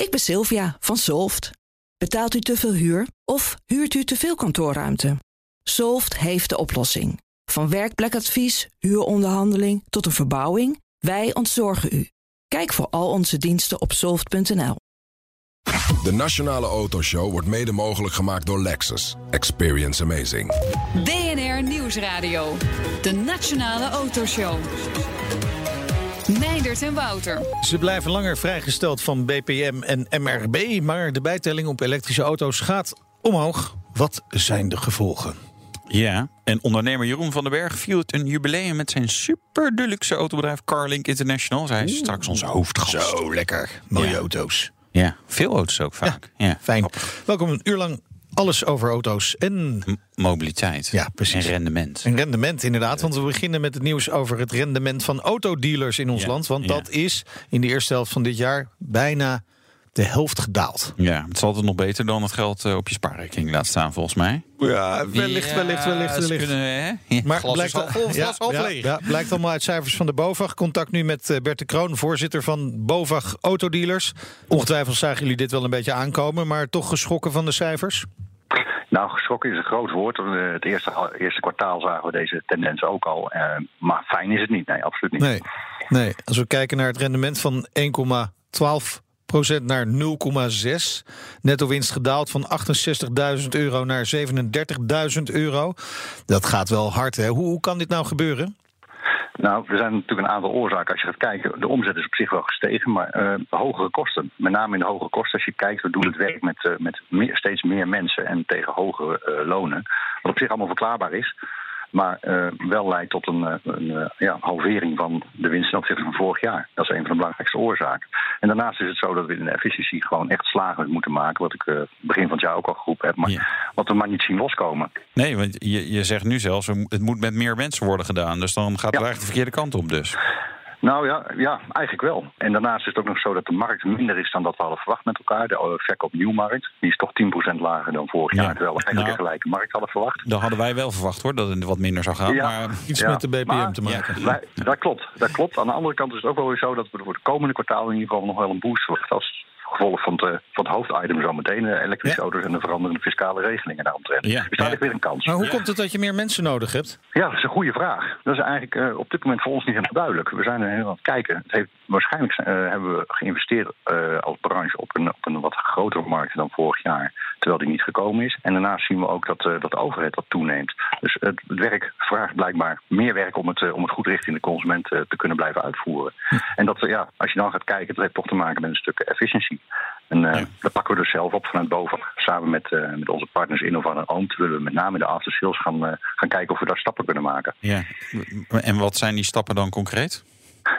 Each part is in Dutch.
Ik ben Sylvia van Solft. Betaalt u te veel huur of huurt u te veel kantoorruimte? Solft heeft de oplossing. Van werkplekadvies, huuronderhandeling tot een verbouwing, wij ontzorgen u. Kijk voor al onze diensten op soft.nl. De Nationale Autoshow wordt mede mogelijk gemaakt door Lexus. Experience amazing. BNR Nieuwsradio. De Nationale Autoshow. Meindert en Wouter. Ze blijven langer vrijgesteld van BPM en MRB, maar de bijtelling op elektrische auto's gaat omhoog. Wat zijn de gevolgen? Ja, en ondernemer Jeroen van den Berg viert een jubileum met zijn super deluxe autobedrijf Carlink International. Zij is straks onze hoofdgast. Zo lekker. Mooie Ja. auto's. Ja, veel auto's ook vaak. Ja, Fijn. Welkom een uur lang alles over auto's en M- Mobiliteit. Ja, precies. En rendement. een rendement inderdaad. Want we beginnen met het nieuws over het rendement van autodealers in ons Ja, land. Want ja. dat is in de eerste helft van dit jaar bijna de helft gedaald. Ja, het is altijd nog beter dan het geld eh, op je spaarrekening laat staan, volgens mij. Ja, wellicht, wellicht, wellicht, wellicht. Kunnen, hè? Ja, Maar glas blijkt, vol, ja, ja, leeg. ja, blijkt allemaal uit cijfers van de BOVAG. Contact nu met eh, Bert de Kroon, voorzitter van BOVAG Autodealers. Ongetwijfeld zagen jullie dit wel een beetje aankomen, maar toch geschrokken van de cijfers? Nou, geschrokken is een groot woord. Eh, Het eerste, eerste kwartaal zagen we deze tendens ook al. Eh, maar fijn is het niet. Nee, absoluut niet. Nee, nee. Als we kijken naar het rendement van 1,12% naar 0,6. Netto winst gedaald van 68.000 euro naar 37.000 euro. Dat gaat wel hard, hè? Hoe, hoe kan dit nou gebeuren? Nou, er zijn natuurlijk een aantal oorzaken. Als je gaat kijken, de omzet is op zich wel gestegen, maar eh, hogere kosten. Met name in de hogere kosten. Als je kijkt, we doen het werk met, eh, met meer, steeds meer mensen en tegen hogere eh, lonen. Wat op zich allemaal verklaarbaar is. Maar eh, wel leidt tot een, eh, een eh, ja, halvering van de winst ten opzichte van vorig jaar. Dat is een van de belangrijkste oorzaken. En daarnaast is het zo dat we in de efficiëntie gewoon echt slagen moeten maken. Wat ik begin van het jaar ook al geroepen heb. Maar Ja. wat we maar niet zien loskomen. Nee, want je, je zegt nu zelfs, het moet met meer mensen worden gedaan. Dus dan gaat het Ja. eigenlijk de verkeerde kant op dus. Nou ja, ja, eigenlijk wel. En daarnaast is het ook nog zo dat de markt minder is dan dat we hadden verwacht met elkaar. De eh, verkoop nieuwmarkt, die is toch 10% lager dan vorig Ja. jaar. Terwijl we eigenlijk Nou. een gelijke markt hadden verwacht. Dat hadden wij wel verwacht hoor, dat het wat minder zou gaan. Ja. Maar Iets Ja, met de BPM maar- te maken. Wij- dat klopt, dat klopt. Aan de andere kant is het ook wel weer zo dat we voor de komende kwartaal in ieder geval nog wel een boost verwachten. Als gevolg van, het, eh, van het hoofditem zo meteen, de elektrische Ja. auto's en de veranderende fiscale regelingen daaromtrent. Ja. Dus daar Ja. weer een kans. Maar hoe komt het dat je meer mensen nodig hebt? Ja, dat is een goede vraag. Dat is eigenlijk eh, op dit moment voor ons niet helemaal duidelijk. We zijn er heel aan het kijken. Het heeft, waarschijnlijk eh, hebben we geïnvesteerd eh, als branche op een, op een wat grotere markt dan vorig jaar, terwijl die niet gekomen is. En daarnaast zien we ook dat, eh, dat de overheid wat toeneemt. Dus het, werk vraagt blijkbaar meer werk om het, eh, om het goed richting de consument eh, te kunnen blijven uitvoeren. En dat, eh, ja, als je dan gaat kijken, dat heeft toch te maken met een stuk efficiëntie. En eh, Ja. dat pakken we dus zelf op vanuit boven. Samen met, eh, met onze partners Innova en Oomt willen we met name de aftersales gaan, eh, gaan kijken of we daar stappen kunnen maken. ja. En wat zijn die stappen dan concreet?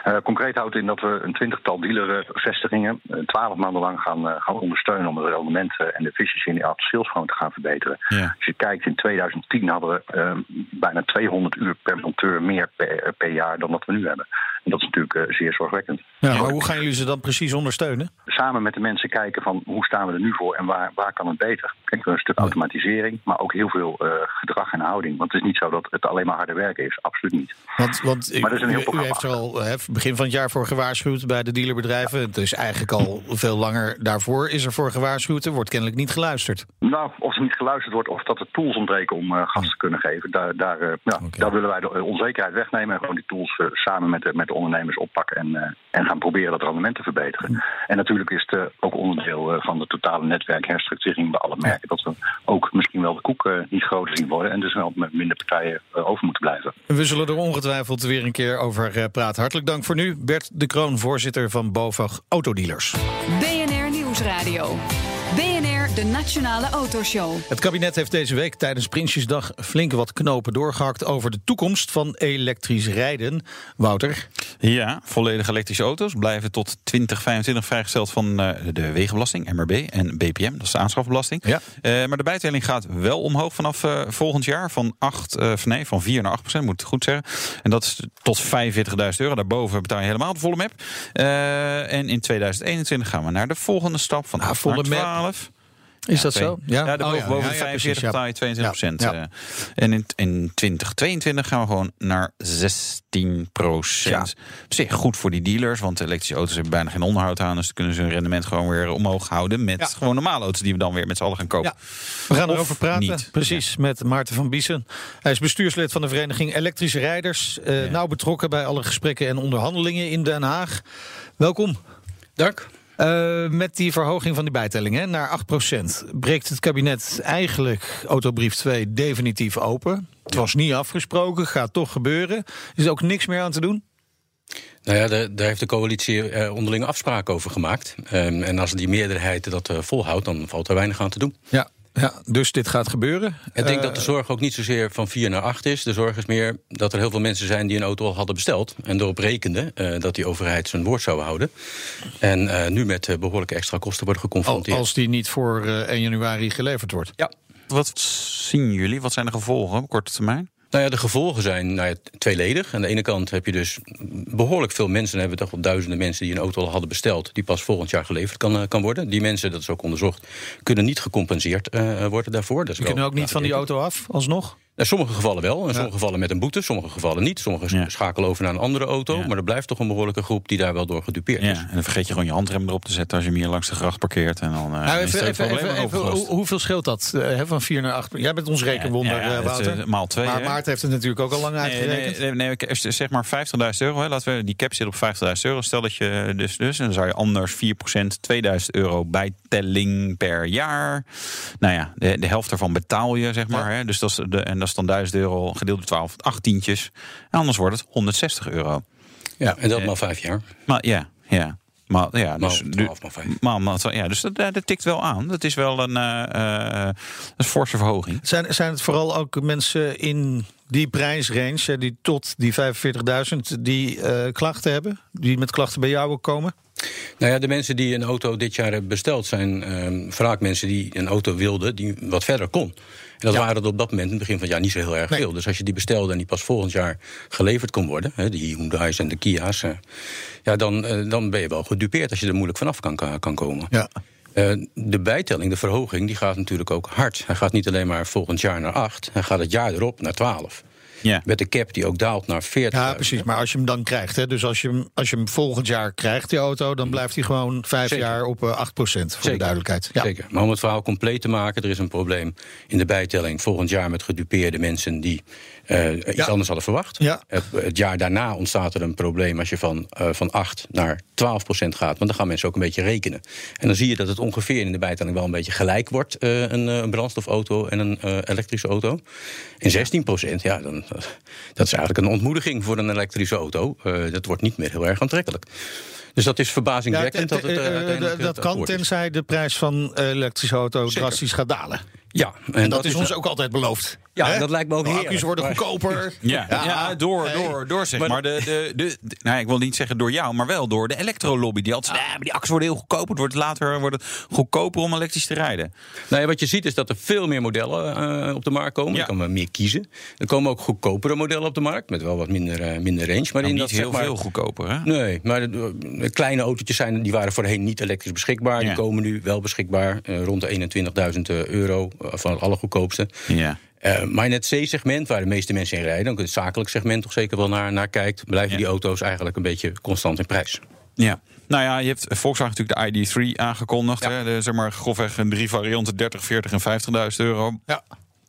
Eh, concreet houdt in dat we een twintigtal dealervestigingen eh, twaalf maanden lang gaan, eh, gaan ondersteunen om het rendement eh, en de efficiëntie in die aftersales gewoon te gaan verbeteren. Ja. Als je kijkt, in 2010 hadden we eh, bijna 200 uur per monteur meer per, per jaar dan wat we nu hebben. En dat is natuurlijk eh, zeer zorgwekkend. Ja, maar hoe gaan jullie ze dan precies ondersteunen? Samen met de mensen kijken van hoe staan we er nu voor en waar, waar kan het beter. Kijk, een stuk automatisering, maar ook heel veel eh, gedrag en houding. Want het is niet zo dat het alleen maar harde werken is. Absoluut niet. Want, want Maar is een heel u, heeft er al hè, begin van het jaar voor gewaarschuwd bij de dealerbedrijven. Het is eigenlijk al veel langer daarvoor is er voor gewaarschuwd. Er wordt kennelijk niet geluisterd. Nou, of er niet geluisterd wordt of dat er tools ontbreken om eh, gas te kunnen geven. Daar, daar, ja, daar willen wij de onzekerheid wegnemen en gewoon die tools samen met de, met de ondernemers oppakken en, eh, en gaan proberen dat rendement te verbeteren. En natuurlijk is het eh, ook onderdeel eh, van de totale netwerkherstructurering bij alle merken. Dat we ook misschien wel de koek eh, niet groter zien worden en dus wel met minder partijen over moeten blijven. We zullen er ongetwijfeld weer een keer over eh, praten. Hartelijk dank voor nu. Bert de Kroon, voorzitter van BOVAG Autodealers. BNR Nieuwsradio. De Nationale Autoshow. Het kabinet heeft deze week tijdens Prinsjesdag flink wat knopen doorgehakt over de toekomst van elektrisch rijden. Wouter, Ja, volledig elektrische auto's blijven tot 2025 vrijgesteld van eh, de wegenbelasting, MRB en BPM, dat is de aanschafbelasting. Ja. Eh, maar de bijtelling gaat wel omhoog vanaf eh, volgend jaar van 8, eh, van, nee, van 4 naar 8 procent, moet ik goed zeggen. En dat is tot 45.000 euro. Daarboven betaal je helemaal de volle map. Eh, en in 2021 gaan we naar de volgende stap van Ah, 8 volle naar map. 12. Is dat twee- Ja, Ja? Oh boven ja, de ja, 45 precies, ja. betaal je 22 procent. Ja, ja. en in, in 2022 gaan we gewoon naar 16 procent. Op zich goed voor die dealers, want elektrische auto's hebben bijna geen onderhoud aan. Dus dan kunnen ze hun rendement gewoon weer omhoog houden met Ja. gewoon normale auto's die we dan weer met z'n allen gaan kopen. Ja. We gaan Of erover praten. niet. Precies, met Maarten van Biesen. Hij is bestuurslid van de vereniging Elektrische Rijders. eh, Ja. Nauw betrokken bij alle gesprekken en onderhandelingen in Den Haag. Welkom. Dank. Eh, met die verhoging van die bijtelling hè, naar 8%. breekt het kabinet eigenlijk autobrief 2 definitief open. Het was niet afgesproken, gaat toch gebeuren. Is er ook niks meer aan te doen? Nou ja, daar, daar heeft de coalitie eh, onderlinge afspraken over gemaakt. Ehm, en als die meerderheid dat eh, volhoudt, dan valt er weinig aan te doen. Ja. Ja dus dit gaat gebeuren. Ik denk Eh, dat de zorg ook niet zozeer van 4 naar 8 is. De zorg is meer dat er heel veel mensen zijn die een auto al hadden besteld. En erop rekenden eh, dat die overheid zijn woord zou houden. En eh, nu met eh, behoorlijke extra kosten worden geconfronteerd. als die niet voor eh, 1 januari geleverd wordt. Ja. Wat zien jullie? Wat zijn de gevolgen op korte termijn? Nou ja, de gevolgen zijn nou ja, tweeledig. Aan de ene kant heb je dus behoorlijk veel mensen, dan hebben we toch wel duizenden mensen die een auto al hadden besteld, die pas volgend jaar geleverd kan, eh, kan worden. Die mensen, dat is ook onderzocht, kunnen niet gecompenseerd eh, worden daarvoor. Dat is kunt ook niet van die auto af, alsnog? In sommige gevallen wel, in sommige gevallen met een boete, sommige gevallen niet. Sommigen Ja. schakelen over naar een andere auto, Ja. maar er blijft toch een behoorlijke groep die daar wel door gedupeerd is. Ja, en dan vergeet je gewoon je handrem erop te zetten als je hem hier langs de gracht parkeert. En dan, eh, Nou, even, hoe- hoeveel scheelt dat? eh, hè, van 4 naar 8? Jij bent ons rekenwonder, Ja, ja, eh, het, Wouter. maal twee, maar hè? Maarten heeft het natuurlijk ook al lang Nee, uitgerekend. nee, nee, zeg maar 50.000 euro. Hè. Laten we, die cap zit op 50.000 euro. Stel dat je dus, dus, en dan zou je anders 4% 2000 euro bijtelling per jaar. Nou ja, de, de helft ervan betaal je, zeg maar. Hè. Dus dat is de, en dat is dan 1000 euro gedeeld door 12, 8 tientjes. En anders wordt het 160 euro. Ja, en dat Eh, maar vijf jaar. Maar ja, ja. Maar ja, dus, 12, maal vijf. maar, maar- ja, dus dat, eh, dat tikt wel aan. Dat is wel een, eh, eh, een forse verhoging. Zijn, zijn het vooral ook mensen in die prijsrange, die tot die 45.000, die eh, klachten hebben? Die met klachten bij jou ook komen? Nou ja, de mensen die een auto dit jaar hebben besteld zijn ehm, vaak mensen die een auto wilden die wat verder kon. En dat Ja. waren er op dat moment, in het begin van het jaar, niet zo heel erg Nee. veel. Dus als je die bestelde en die pas volgend jaar geleverd kon worden, hè, die Hyundai's en de Kia's, eh, ja, dan, eh, dan ben je wel gedupeerd als je er moeilijk vanaf kan, kan komen. Ja. Eh, de bijtelling, de verhoging, die gaat natuurlijk ook hard. Hij gaat niet alleen maar volgend jaar naar 8, hij gaat het jaar erop naar 12. Ja. Met de cap die ook daalt naar 40. Ja, precies. Maar als je hem dan krijgt, hè, dus als je, hem, als je hem volgend jaar krijgt, die auto, dan blijft hij gewoon vijf Zeker. jaar op eh, 8% voor de duidelijkheid. Ja. Zeker. Maar om het verhaal compleet te maken, er is een probleem in de bijtelling volgend jaar met gedupeerde mensen die eh, iets Ja. anders hadden verwacht. Ja. Het, het jaar daarna ontstaat er een probleem als je van, eh, van 8 naar 12 procent gaat. Want dan gaan mensen ook een beetje rekenen. En dan zie je dat het ongeveer in de bijtelling wel een beetje gelijk wordt: eh, een, een brandstofauto en een elektrische auto. En 16 procent, ja, dan, dat is eigenlijk een ontmoediging voor een elektrische auto. Dat wordt niet meer heel erg aantrekkelijk. Dus dat is verbazingwekkend dat het dat kan tenzij de prijs van elektrische auto drastisch gaat dalen. Ja, En, dat, is ons ook altijd beloofd. Ja, Hè? dat lijkt me ook De Accu's worden maar- goedkoper. Ja, ja, door, Hey. door, door zeg Maar- maar. De, de, de, de- nou, ik wil niet zeggen door jou, maar wel door de elektrolobby. Die altijd, nee, maar die accu's worden heel goedkoop. Het wordt later wordt het goedkoper om elektrisch te rijden. Nou ja, wat je ziet is dat er veel meer modellen eh, op de markt komen. Ja. Je kan maar meer kiezen. Er komen ook goedkopere modellen op de markt. Met wel wat minder, eh, minder range. Maar Nou, in niet dat, zeg heel maar- veel goedkoper, hè? Nee, maar de, de kleine autootjes zijn, die waren voorheen niet elektrisch beschikbaar. Ja. Die komen nu wel beschikbaar. eh, rond de 21.000 euro eh, van het allergoedkoopste. Ja. Eh, maar in het C-segment, waar de meeste mensen in rijden... ook het zakelijk segment toch zeker wel naar, naar kijkt... blijven Ja. die auto's eigenlijk een beetje constant in prijs. Ja. Nou ja, je hebt Volkswagen natuurlijk de ID3 aangekondigd. Ja. Hè? De, zeg maar grofweg een drie varianten, 30, 40 en 50.000 euro. Ja.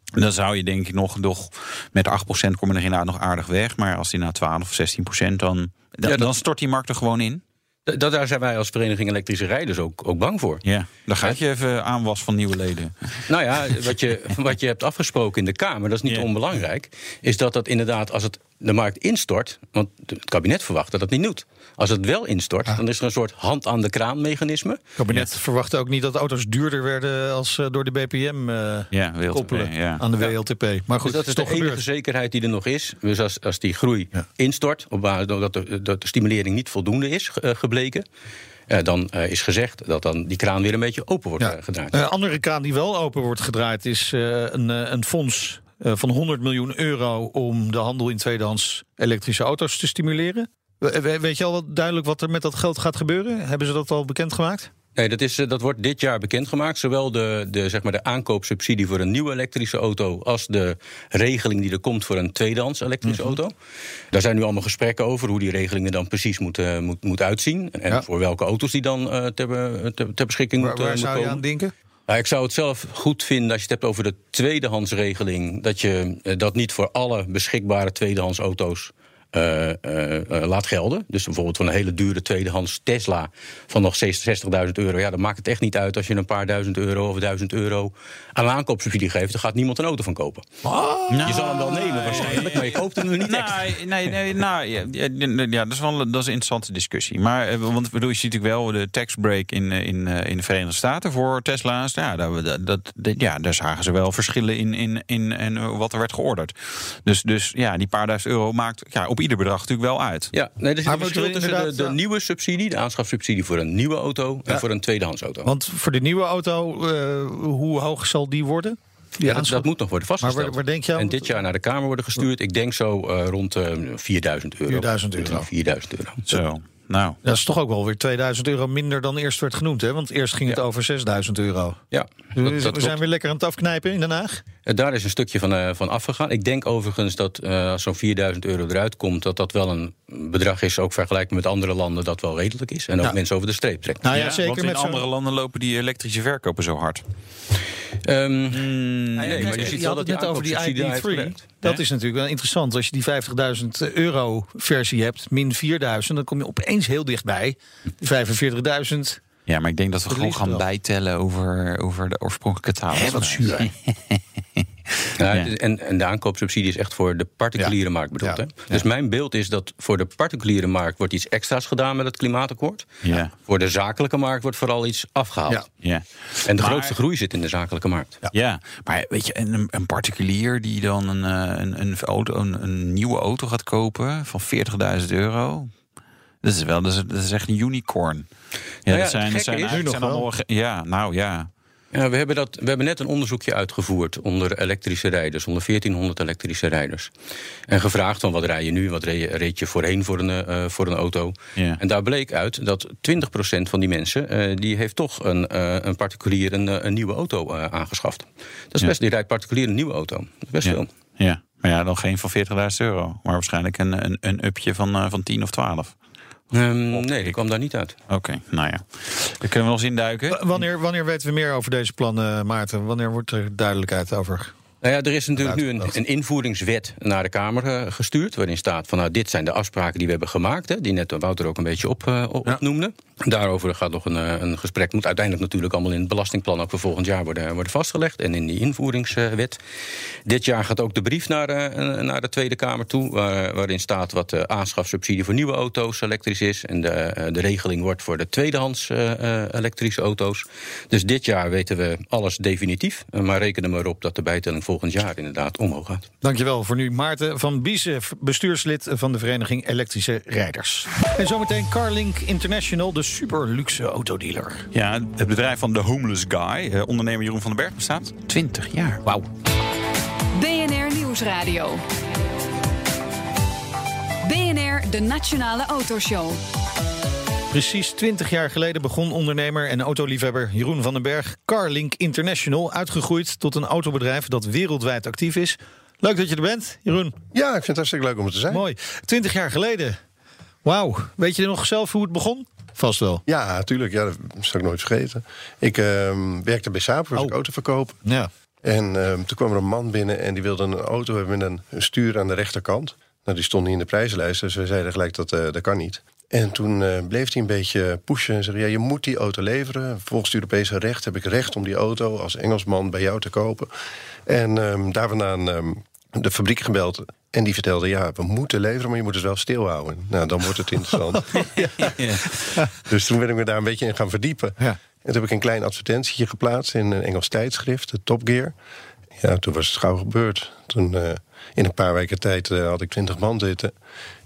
Dan zou je denk ik nog, nog met 8% kom je er inderdaad nog aardig weg. Maar als die na 12 of 16% dan, dan, Ja, dat- dan stort die markt er gewoon in. Dat, daar zijn wij als Vereniging Elektrische Rijders ook, ook bang voor. Ja, dan gaat je even aanwas van nieuwe leden. Nou ja, wat je, wat je hebt afgesproken in de Kamer, dat is niet Ja. onbelangrijk, is dat dat inderdaad als het de markt instort, want het kabinet verwacht dat het niet doet. Als het wel instort, dan is er een soort hand aan de kraan mechanisme. Het kabinet verwachtte ook niet dat auto's duurder werden als eh, door de BPM eh, Ja, WLTP, koppelen ja. aan de WLTP. Maar goed, Dus dat is de toch enige gebeurd. zekerheid die er nog is. Dus als, als die groei Ja. instort, op basis dat de, dat de stimulering niet voldoende is eh, gebleken, eh, dan eh, is gezegd dat dan die kraan weer een beetje open wordt Ja. eh, gedraaid. Een andere kraan die wel open wordt gedraaid is eh, een, eh, een fonds eh, van 100 miljoen euro om de handel in tweedehands elektrische auto's te stimuleren. We- we- Weet je al wat duidelijk wat er met dat geld gaat gebeuren? Hebben ze dat al bekendgemaakt? Nee, dat, is, eh, dat wordt dit jaar bekendgemaakt. Zowel de, de, zeg maar de aankoopsubsidie voor een nieuwe elektrische auto. als de regeling die er komt voor een tweedehands elektrische Mhm. auto. Daar zijn nu allemaal gesprekken over hoe die regelingen dan precies moeten moet, moet uitzien. En Ja. voor welke auto's die dan eh, ter, ter, ter beschikking Waar, moeten waar moeten zou je komen. aan denken? Nou, ik zou het zelf goed vinden als je het hebt over de tweedehandsregeling. Dat je eh, dat niet voor alle beschikbare tweedehands auto's eh, eh, eh, laat gelden. Dus bijvoorbeeld van een hele dure tweedehands Tesla van nog 60.000 euro. Ja, dan maakt het echt niet uit als je een paar duizend euro of duizend euro aan aankoopsubsidie geeft. Dan gaat niemand een auto van kopen. Je zal hem wel nemen waarschijnlijk, maar je koopt hem nu niet echt. Nee, nee, nee, nou, ja, dat is wel een- dat is een interessante discussie. Maar want bedoel, je ziet natuurlijk wel de tax break in, in, in de Verenigde Staten voor Tesla's. Ja, dat, dat, ja, daar zagen ze wel verschillen in, in, in en wat er werd georderd. Dus, dus ja, die paar duizend euro maakt ja, op ieder bedrag natuurlijk wel uit. Ja, nee, er zit Maar een verschil tussen de, de ja. nieuwe subsidie, de aanschafsubsidie voor een nieuwe auto en Ja. voor een tweedehands auto. Want voor de nieuwe auto, eh, hoe hoog zal die worden? Die Ja, dat, aanschaf- dat moet nog worden maar vastgesteld. waar, waar denk je aan? En dit jaar naar de Kamer worden gestuurd. Ik denk zo eh, rond eh 4000 euro. 4000 euro. 4000 euro. Zo, nou. Dat is toch ook wel weer 2000 euro minder dan eerst werd genoemd, hè? Want eerst ging het Ja. over 6000 euro. Ja, Dus dat, we zijn weer lekker aan het afknijpen in Den Haag. Eh, Daar is een stukje van, eh, van afgegaan. Ik denk overigens dat eh, als zo'n 4000 euro eruit komt... dat dat wel een bedrag is, ook vergelijkbaar met andere landen... dat wel redelijk is. En ook Ja. mensen over de streep trekken. Nou ja, Ja, zeker want in met andere landen lopen die elektrische verkopen zo hard. Mm, nee, maar je ziet wel had dat het die net over die aankoopsubsidie heeft ID3. gewerkt. Dat is natuurlijk wel interessant. Als je die 50.000 euro versie hebt, min 4000, dan kom je opeens heel dichtbij. 45.000. Ja, maar ik denk dat we Dat gewoon gaan wel. bijtellen over, over de oorspronkelijke taal. Hé, wat zuur. Ja, Ja. En, en de aankoopsubsidie is echt voor de particuliere markt bedoeld. Ja. Hè? Dus mijn beeld is dat voor de particuliere markt... wordt iets extra's gedaan met het klimaatakkoord. Ja, Voor de zakelijke markt wordt vooral iets afgehaald. Ja. ja. En de Maar- grootste groei zit in de zakelijke markt. Ja, maar weet je, een, een particulier die dan een, eh, een, een, auto, een, een nieuwe auto gaat kopen van 40.000 euro. Dat is wel, dat is, dat is echt een unicorn. Ja, Nou ja, dat zijn, het dat zijn, is- zijn nog allemaal. ge- Ja, nou ja. Ja, we, hebben dat, we hebben net een onderzoekje uitgevoerd onder elektrische rijders, onder 1400 elektrische rijders. En gevraagd van wat rij je nu, wat reed je, voorheen voor een, eh, voor een auto. Ja. En daar bleek uit dat 20% van die mensen, eh, die heeft toch een, eh, een particulier een, een nieuwe auto aangeschaft. Dat is Ja. best, die rijdt particulier een nieuwe auto. Dat is best veel. ja. Maar ja, dan geen van 40.000 euro. Maar waarschijnlijk een, een, een upje van, van 10 of 12. Ehm, nee, die kwam daar niet uit. Oké, nou ja. Daar kunnen we wel eens induiken. W- Wanneer, wanneer weten we meer over deze plannen, Maarten? Wanneer wordt er duidelijkheid over? Nou ja, er is natuurlijk nu een, een invoeringswet naar de Kamer eh, gestuurd. Waarin staat van nou, dit zijn de afspraken die we hebben gemaakt. Hè, die net Wouter ook een beetje op, eh, Ja. opnoemde. Daarover gaat nog een, eh, een gesprek. Moet uiteindelijk natuurlijk allemaal in het belastingplan ook voor volgend jaar worden, worden vastgelegd. En in die invoeringswet. Dit jaar gaat ook de brief naar, naar de Tweede Kamer toe. waar- waarin staat wat de aanschafsubsidie voor nieuwe auto's elektrisch is. En de, de regeling wordt voor de tweedehands eh, eh, elektrische auto's. Dus dit jaar weten we alles definitief. Maar rekenen maar op dat de bijtelling volgend jaar inderdaad omhoog gaat. Dankjewel voor nu, Maarten van Biezen, bestuurslid van de Vereniging Elektrische Rijders. En zometeen Carlink International, de super luxe autodealer. Ja, het bedrijf van de Homeless Guy, eh, ondernemer Jeroen van den Berg, bestaat 20 jaar. Wauw. BNR Nieuwsradio. BNR, de Nationale Autoshow. Precies 20 jaar geleden begon ondernemer en autoliefhebber Jeroen van den Berg Carlink International, uitgegroeid tot een autobedrijf dat wereldwijd actief is. Leuk dat je er bent, Jeroen. Ja, ik vind het hartstikke leuk om er te zijn. Mooi. 20 jaar geleden. Wauw. Weet je nog zelf hoe het begon? Vast wel. Ja, natuurlijk. Ja, dat zal ik nooit vergeten. Ik ehm, werkte bij Saab, was Oh. ik autoverkoop. Ja. En ehm, toen kwam er een man binnen en die wilde een auto hebben met een, een stuur aan de rechterkant. Nou, die stond niet in de prijzenlijst, dus we zeiden gelijk dat eh, dat kan niet. En toen eh, bleef hij een beetje pushen en zei: ja, je moet die auto leveren. Volgens het Europese recht heb ik recht om die auto als Engelsman bij jou te kopen. En ehm, daar vandaan ehm, de fabriek gebeld. En die vertelde: ja, we moeten leveren, maar je moet het wel stilhouden. Nou, dan wordt het interessant. Dus toen ben ik me daar een beetje in gaan verdiepen. Ja. En toen heb ik een klein advertentietje geplaatst in een Engels tijdschrift, de Top Gear. Ja, toen was het gauw gebeurd. Toen eh, in een paar weken tijd eh, had ik 20 man zitten.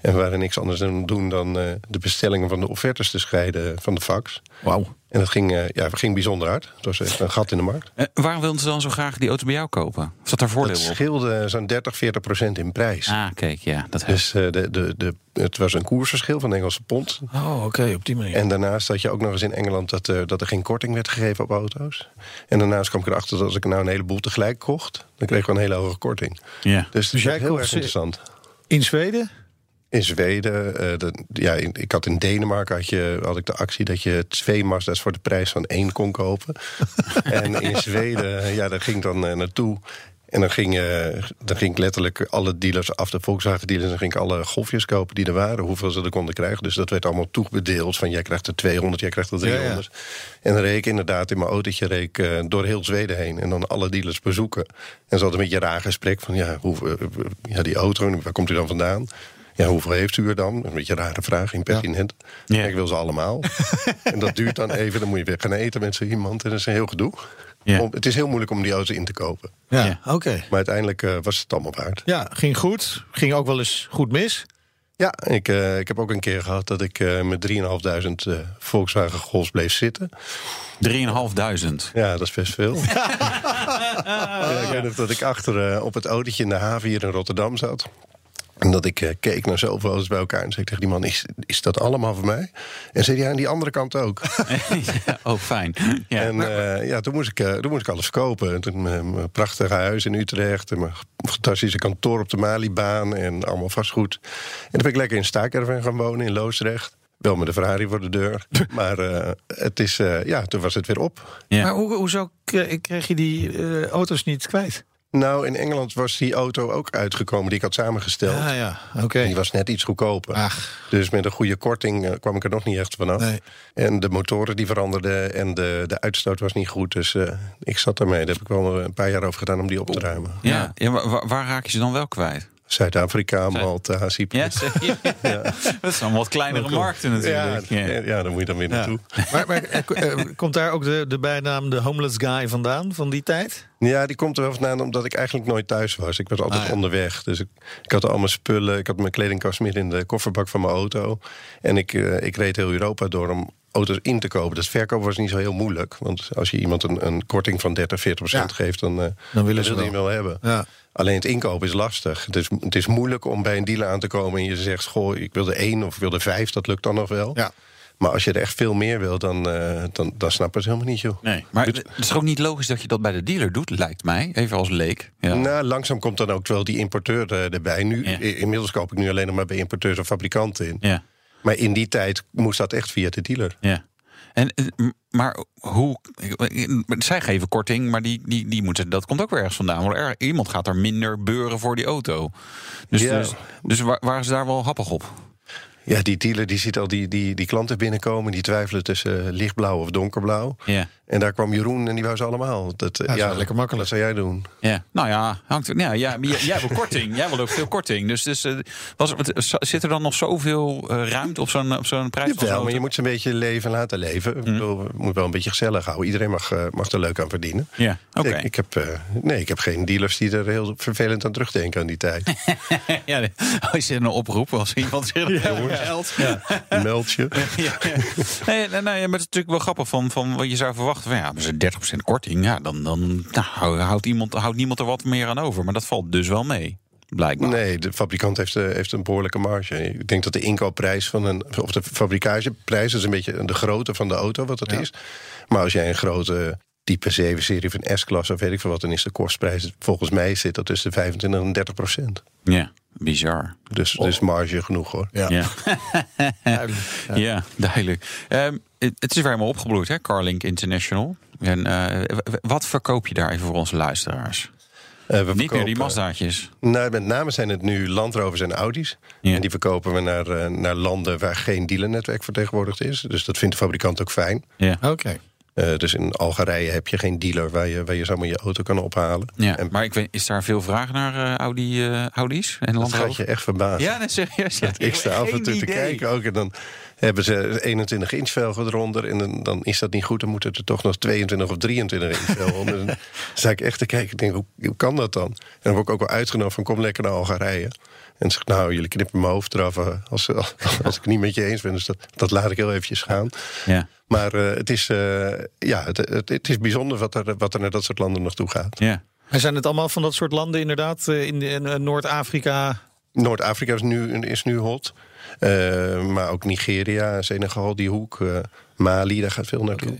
En we waren niks anders aan het doen dan eh, de bestellingen van de offertes te scheiden van de fax. Wauw. En dat ging, eh, ja, het ging bijzonder hard. Het was echt een gat in de markt. Eh, waarom wilden ze dan zo graag die auto bij jou kopen? Of zat daar voordeel Het op? scheelde zo'n 30, 40 procent in prijs. Ah, kijk, ja. Dat. Dus eh, de, de, de, het was een koersverschil van de Engelse pond. Oh, oké, op die manier. En daarnaast had je ook nog eens in Engeland dat, eh, dat er geen korting werd gegeven op auto's. En daarnaast kwam ik erachter dat als ik nou een heleboel tegelijk kocht, dan kreeg ik wel een hele hoge korting. ja. Dus, Dus dat jij is heel erg interessant. In Zweden? In Zweden, eh, de- ja, in- ik had in Denemarken had, je, had ik de actie dat je twee Mazda's voor de prijs van één kon kopen. en in Zweden, ja, daar ging ik dan eh, naartoe. En dan ging, eh, dan ging ik letterlijk alle dealers af, de Volkswagen dealers, en ging ik alle golfjes kopen die er waren, hoeveel ze er konden krijgen. Dus dat werd allemaal toebedeeld van jij krijgt er 200, jij krijgt er Ja, ja. 300. En dan reed ik inderdaad in mijn autootje reed ik, eh, door heel Zweden heen en dan alle dealers bezoeken. En ze hadden een beetje een raar gesprek van ja, hoe, eh, ja die auto, waar komt u dan vandaan? Ja, hoeveel heeft u er dan? Een beetje een rare vraag, impertinent. Ja. Ik wil ze allemaal. en dat duurt dan even, dan moet je weer gaan eten met zo iemand. En dat is een heel gedoe. Ja. Om- het is heel moeilijk om die auto in te kopen. Ja, Ja. oké. Maar uiteindelijk eh, was het allemaal waard. Ja, ging goed. Ging ook wel eens goed mis. Ja, ik, eh, ik heb ook een keer gehad dat ik eh, met 3.500 eh Volkswagen Golfs bleef zitten. 3.500. Ja, dat is best veel. ja, ik weet nog dat ik achter op het autootje in de haven hier in Rotterdam zat. En dat ik eh, keek naar zoveel auto's bij elkaar. En zei ik tegen die man, is, is dat allemaal voor mij? En zei hij, ja, aan die andere kant ook. Ja, oh, fijn. Ja. en eh, ja, toen moest, ik, eh, toen moest ik alles verkopen. En Toen mijn, mijn prachtige huis in Utrecht. En mijn fantastische kantoor op de Malibaan. En allemaal vastgoed. En toen ben ik lekker in Staakerven gaan wonen in Loosdrecht. Wel met de Ferrari voor de deur. maar eh, het is, eh, ja, toen was het weer op. Ja. Maar hoe, hoezo kre- kreeg je die eh, auto's niet kwijt? Nou, in Engeland was die auto ook uitgekomen die ik had samengesteld. Ah ja, oké. En die was net iets goedkoper. Ach, Dus met een goede korting eh, kwam ik er nog niet echt vanaf. nee. En de motoren die veranderden en de, de uitstoot was niet goed. Dus eh, ik zat ermee. Daar heb ik wel een paar jaar over gedaan om die op te ruimen. Ja. Ja, maar waar, waar raak je ze dan wel kwijt? Zuid-Afrika, Malta, Cyprus. Ja, ja. Dat zijn wat kleinere markten natuurlijk. ja. Ja. ja, daar moet je dan weer naartoe. Maar, maar eh, eh, komt daar ook de, de bijnaam de homeless guy vandaan, van die tijd? Ja, die komt er wel vandaan omdat ik eigenlijk nooit thuis was. Ik was altijd Ah, ja. onderweg. Dus ik, ik had al mijn spullen. Ik had mijn kledingkast midden in de kofferbak van mijn auto. En ik, eh, ik reed heel Europa door om auto's in te kopen. Dus verkopen was niet zo heel moeilijk. Want als je iemand een, een korting van 30, 40 procent Ja. geeft... dan, eh, Dan willen ze wil je wel. hem wel hebben. Ja. Alleen het inkopen is lastig. Het is, het is moeilijk om bij een dealer aan te komen... en je zegt, goh, ik wilde één of ik wilde vijf. Dat lukt dan nog wel. Ja. Maar als je er echt veel meer wil, dan, eh, dan, dan snappen ze helemaal niet, joh. Nee, maar het is ook niet logisch dat je dat bij de dealer doet, lijkt mij. Even als leek. Ja. Nou, langzaam komt dan ook wel die importeur eh, erbij. Nu, Ja. Inmiddels koop ik nu alleen nog maar bij importeurs of fabrikanten in. Ja. Maar in die tijd moest dat echt via de dealer. Ja. En, eh, maar hoe. Zij geven korting, maar die, die, die moeten, dat komt ook weer ergens vandaan. Want er, iemand gaat er minder beuren voor die auto. Dus, Ja. dus, dus wa- waren ze daar wel happig op? Ja, die dealer die ziet al die, die, die klanten binnenkomen... die twijfelen tussen lichtblauw of donkerblauw. Ja. En daar kwam Jeroen en die wou ze allemaal. Dat, eh, is wel lekker makkelijk. Wat zou jij doen? Ja, nou ja, hangt, ja, ja jij, jij wil korting. jij wil ook veel korting. Dus, dus eh, was, wat- zit er dan nog zoveel eh, ruimte op zo'n op zo'n prijs? zo'n Jawel, maar je moet ze een beetje leven laten leven. Ik bedoel, het moet wel een beetje gezellig houden. Iedereen mag, mag er leuk aan verdienen. Ja, oké. Ik, ik, heb, eh, nee, ik heb geen dealers die er heel vervelend aan terugdenken aan die tijd. ja, als je een oproep als iemand zich meldt. Ja. Meld je. Ja, ja. Nee, nee, nee, maar het is natuurlijk wel grappig van, van wat je zou verwachten. Van, ja, maar ze 30% korting, ja, dan, dan nou, houdt, iemand, houdt niemand er wat meer aan over. Maar dat valt dus wel mee, blijkbaar. Nee, de fabrikant heeft, eh, heeft een behoorlijke marge. Ik denk dat de inkoopprijs van een. of de fabrikageprijs is een beetje de grootte van de auto, wat het is. Maar als jij een grote type 7-serie van S-klasse of weet ik veel wat, dan is de kostprijs volgens mij zit dat tussen de 25 en 30 procent. Ja, bizar. Dus, dus marge genoeg hoor. Ja. Ja, Duidelijk. ja. duidelijk. Ehm, het, het is weer helemaal opgebloeid, hè, Carlink International. En eh, wat verkoop je daar even voor onze luisteraars? Eh, we Niet meer die Mazdaatjes. Nou, met name zijn het nu Land Rovers en Audi's. Ja. En die verkopen we naar, eh, naar landen waar geen dealernetwerk vertegenwoordigd is. Dus dat vindt de fabrikant ook fijn. Ja. Oké. Eh, dus in Algerije heb je geen dealer waar je, waar je zomaar je auto kan ophalen. Ja, En maar ik weet, is daar veel vraag naar eh, Audi, eh, Audi's en dat gaat je echt verbazen. Ja, nee, serieus. Ja, ik sta af en toe te kijken ook. En dan hebben ze 21 inch velgen eronder. En dan, dan is dat niet goed. Dan moeten er toch nog 22 of 23 inch velgen onder. Dan sta ik echt te kijken. Ik denk, hoe, hoe kan dat dan? En dan word ik ook wel uitgenodigd van kom lekker naar Algerije. En zeg nou, jullie knippen mijn hoofd eraf eh, als, als, als ik het niet met je eens ben. Dus dat, dat laat ik heel eventjes gaan. Ja, Maar eh, het, is, eh, ja, het, het, het is bijzonder wat er, wat er naar dat soort landen nog toe gaat. ja. En zijn het allemaal van dat soort landen inderdaad? eh, In, in, Noord-Afrika? Noord-Afrika is nu, is nu hot. Eh, maar ook Nigeria, Senegal, die hoek. eh, Mali, daar gaat veel naartoe.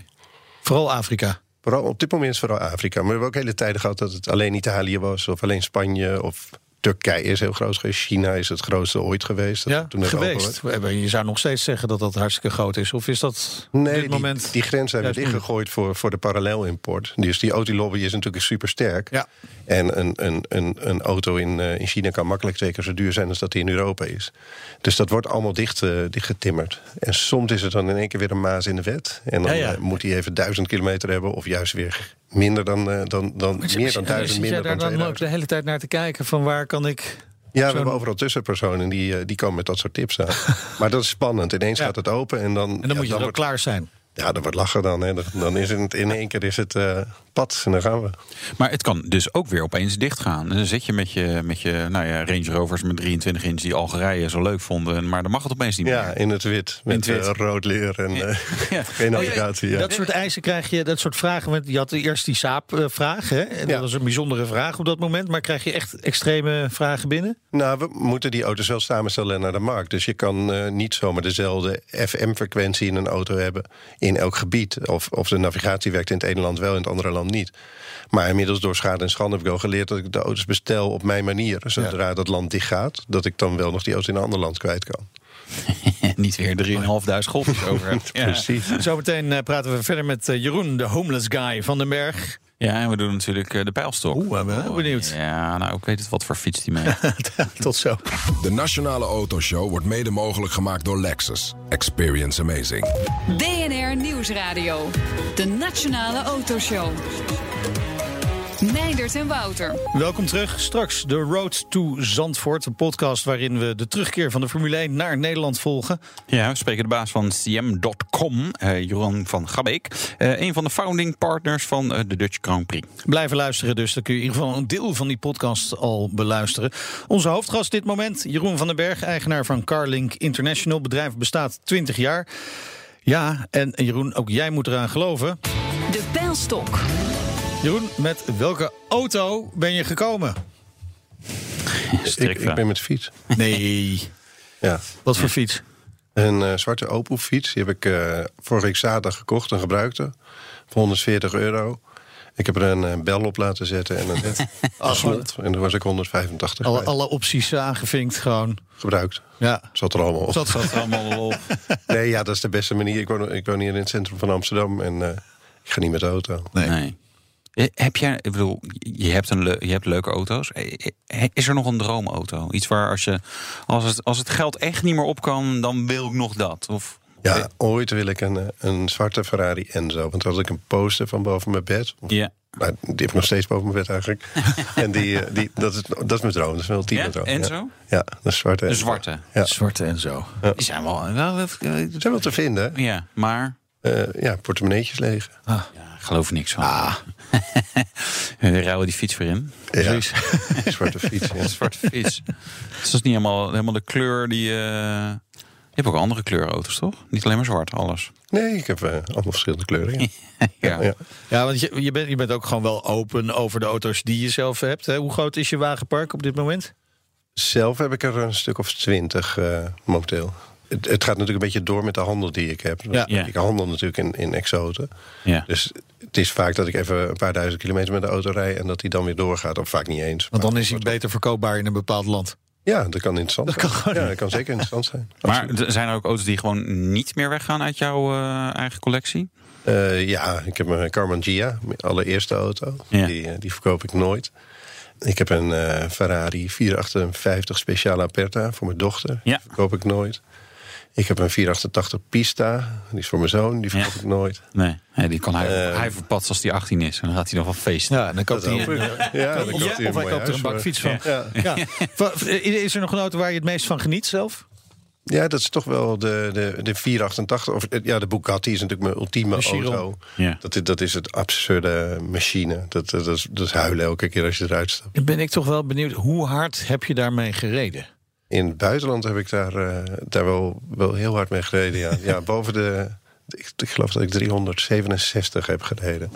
Vooral Afrika. Vooral, op dit moment is vooral Afrika. Maar we hebben ook hele tijden gehad dat het alleen Italië was... of alleen Spanje of Turkije is heel groot geweest. China is het grootste ooit geweest. Dat Ja, toen geweest. Je zou nog steeds zeggen dat dat hartstikke groot is. Of is dat op Nee, dit die, moment... die grens hebben we dichtgegooid voor, voor de parallelimport. Dus die autolobby is natuurlijk super sterk. Ja. En een, een, een, een auto in, eh, in China kan makkelijk twee keer zo duur zijn als dat die in Europa is. Dus dat wordt allemaal dicht, eh, dichtgetimmerd. En soms is het dan in één keer weer een maas in de wet. En dan Ja, ja. eh, moet hij even duizend kilometer hebben, of juist weer minder dan, eh, dan, dan Maar meer dan duizend, minder daar dan dan ook 2000. de hele tijd naar te kijken van waar kan ik... Ja, we hebben overal tussenpersonen die, eh, die komen met dat soort tips aan. maar dat is spannend. Ineens Ja. gaat het open en dan. En dan ja, moet je er ook wordt- klaar zijn. Ja, dat wordt lachen dan. Hè. Dan- is het in één keer is het eh, pad en dan gaan we. Maar het kan dus ook weer opeens dichtgaan. En dan zit je met je, met je nou ja, Range Rovers met 23 inch die Algerije zo leuk vonden. Maar dan mag het opeens niet Ja, meer. in het wit. In Met het wit. eh, rood leer en eh, Ja. geen navigatie. Ja. Dat soort eisen krijg je, dat soort vragen. Want je had eerst die Ja. Dat was een bijzondere vraag op dat moment. Maar krijg je echt extreme vragen binnen? Nou, we moeten die auto's wel samenstellen naar de markt. Dus je kan eh, niet zomaar dezelfde FM-frequentie in een auto hebben in elk gebied. Of, of de navigatie werkt in het ene land wel, in het andere land niet. Maar inmiddels door schade en schande heb ik al geleerd dat ik de auto's bestel op mijn manier. Zodra dat land dicht gaat, dat ik dan wel nog die auto in een ander land kwijt kan. niet weer 3.500 golfjes over hebt. Ja. Precies. Zometeen eh, praten we verder met eh, Jeroen, de homeless guy van den Berg. Ja, en we doen natuurlijk eh, de pijlstok. Oeh, ben heel benieuwd. Ja, nou, ik weet het wat voor fiets die mee heeft. Tot zo. De Nationale Autoshow wordt mede mogelijk gemaakt door Lexus. Experience amazing. BNR Nieuwsradio. De Nationale Autoshow. Meindert en Wouter. Welkom terug. Straks de Road to Zandvoort. Een podcast waarin we de terugkeer van de Formule 1 naar Nederland volgen. Ja, we spreken de baas van CM.com, eh Joran van Gabeek. Eh, een van de founding partners van eh, de Dutch Grand Prix. Blijven luisteren dus. Dan kun je in ieder geval een deel van die podcast al beluisteren. Onze hoofdgast dit moment, Jeroen van den Berg, eigenaar van Carlink International. Bedrijf bestaat 20 jaar. Ja, en Jeroen, ook jij moet eraan geloven. De pijlstok. Jeroen, met welke auto ben je gekomen? Ik, ik ben met fiets. Nee. Ja. Wat voor fiets? Een eh, zwarte Opel-fiets. Die heb ik eh, vorige week zaterdag gekocht, een gebruikte. Voor 140 euro. Ik heb er een eh, bel op laten zetten en een slot. En toen was ik 185 Alle, alle opties aangevinkt gewoon. gebruikt. Ja. Zat er allemaal op. Zat Dat er allemaal op. Nee, ja, dat is de beste manier. Ik woon, ik woon hier in het centrum van Amsterdam en eh, ik ga niet met de auto. Nee. Eh, Heb jij, ik bedoel, je hebt, een je hebt leuke auto's. Eh, eh, Is er nog een droomauto? Iets waar als, je, als, het, als het geld echt niet meer op kan, dan wil ik nog dat. Of, Ja, ooit wil ik een, eh, een zwarte Ferrari Enzo. Want toen had ik een poster van boven mijn bed. ja. Nou, die heb ik nog steeds boven mijn bed eigenlijk. en die, eh, die, dat, is, dat is mijn droom. Dat is wel tien Ja, droom. Enzo? Ja, ja dat is zwarte Een Enzo. zwarte. Ja. Zwarte en zo. Die zijn wel. wel eh, Ze zijn wel te vinden. ja, maar. Eh, ja, portemonneetjes leeg. Ja, ik geloof er niks van. Ah. We rouwen die fiets weer in. Ja, zwarte fiets. Ja. Zwarte fiets. Dus dat is niet helemaal, helemaal de kleur die. eh, Je hebt ook andere kleurauto's, toch? Niet alleen maar zwart, alles. Nee, ik heb eh, allemaal verschillende kleuren. Ja. Ja. Ja. Ja, want je, je, bent, je bent ook gewoon wel open over de auto's die je zelf hebt. Hè? Hoe groot is je wagenpark op dit moment? Zelf heb ik er een stuk of twintig eh, momenteel. Het, het gaat natuurlijk een beetje door met de handel die ik heb. Ja. Ja. Ik handel natuurlijk in, in exoten. Ja. Dus het is vaak dat ik even een paar duizend kilometer met de auto rijd... en dat die dan weer doorgaat, of vaak niet eens. Want dan is hij beter verkoopbaar in een bepaald land. Ja, dat kan interessant Dat zijn. kan gewoon- ja, dat kan zeker interessant zijn. Maar Absoluut. er zijn er ook auto's die gewoon niet meer weggaan uit jouw eh, eigen collectie? Eh, ja, ik heb mijn Carman Gia, mijn allereerste auto. Ja. Die, eh, die verkoop ik nooit. Ik heb een eh, Ferrari 458 Speciale Aperta voor mijn dochter. Ja. Die verkoop ik nooit. Ik heb een 488 Pista. Die is voor mijn zoon. Die verkoop Ja. ik nooit. Nee, nee, die kan hij, Eh, hij verpatst als hij 18 is. En dan gaat hij nog wel feesten. Ja, dan koopt hij Ja, dan of, koopt hij een of hij mooi koopt er een bakfiets van. Ja. Is er nog een auto waar je het meest van geniet zelf? Ja, dat is toch wel de, de, de 488. Of, eh, ja, de Bugatti is natuurlijk mijn ultieme De Chiron. auto. Ja. Dat, is- dat is het absurde machine. Dat, dat, dat, is, dat is huilen elke keer als je eruit stapt. Dan ben ik toch wel benieuwd, hoe hard heb je daarmee gereden? In het buitenland heb ik daar, eh, daar wel, wel heel hard mee gereden. Ja, ja boven de. Ik, ik geloof dat ik 367 heb gereden.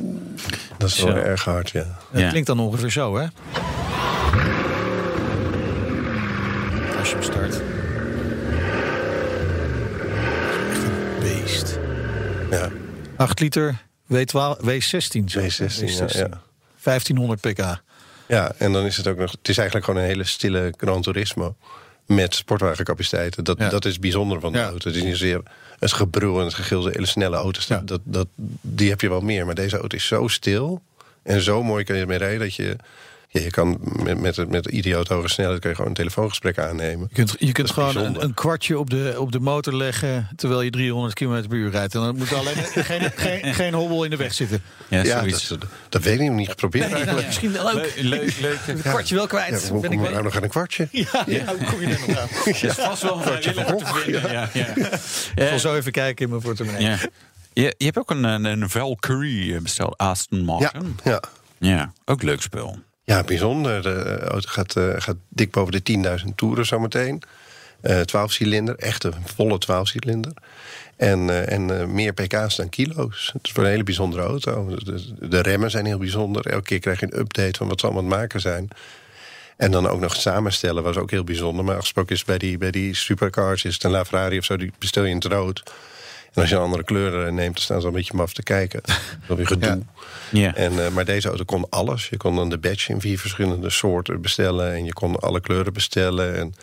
Dat is wel erg hard, ja. Dat Ja. klinkt dan ongeveer zo, hè? Als je hem start. Echt een beest. ja 8 liter W12, W16. zo. W16, ja, ja. 1500 pk. Ja, en dan is het ook nog. Het is eigenlijk gewoon een hele stille Gran Turismo. Met sportwagencapaciteiten. Dat, Ja. dat is bijzonder van de Ja. auto. Het is niet zozeer het gebrul en gegil. De hele snelle auto's. Ja. Dat, dat, die heb je wel meer. Maar deze auto is zo stil. En zo mooi kan je ermee rijden. Dat je. Ja, je kan met, met, met idioot hoge snelheid kun je gewoon een telefoongesprek aannemen. Je kunt, je kunt gewoon een, kwartje op de, op de motor leggen terwijl je 300 km per uur rijdt. En dan moet er alleen geen, geen, geen hobbel in de weg zitten. Ja, Ja, dat, dat weet ik nog niet geprobeerd eigenlijk. Misschien wel leuk. Leuk, leuk. Een kwartje wel Ja, kwijt. hoe ben kom ik ik nou nog aan een kwartje? Ja, ja, hoe kom je daar nog aan? Het is vast wel een te vinden. Ja, ja. Ik zal zo even kijken in mijn portemonnee. Ja. Je, je hebt ook een, een, Valkyrie besteld, Aston Ja, Martin. ja. Ja, ook leuk spul. Ja, bijzonder. De auto gaat, eh, gaat dik boven de 10.000 toeren zometeen. Eh 12 cilinder, echt een volle 12 cilinder. En, eh, en eh, meer pk's dan kilo's. Het is een hele bijzondere auto. De, remmen zijn heel bijzonder. Elke keer krijg je een update van wat ze allemaal aan het maken zijn. En dan ook nog samenstellen was ook heel bijzonder. Maar afgesproken is bij die, bij die supercars, is het LaFerrari of zo, die bestel je in het rood. En als je een andere kleur eh, neemt, dan staan ze een beetje maf te kijken. Dan weer gedoe. Ja. En, eh, maar deze auto kon alles. Je kon dan de badge in vier verschillende soorten bestellen. En je kon alle kleuren bestellen. En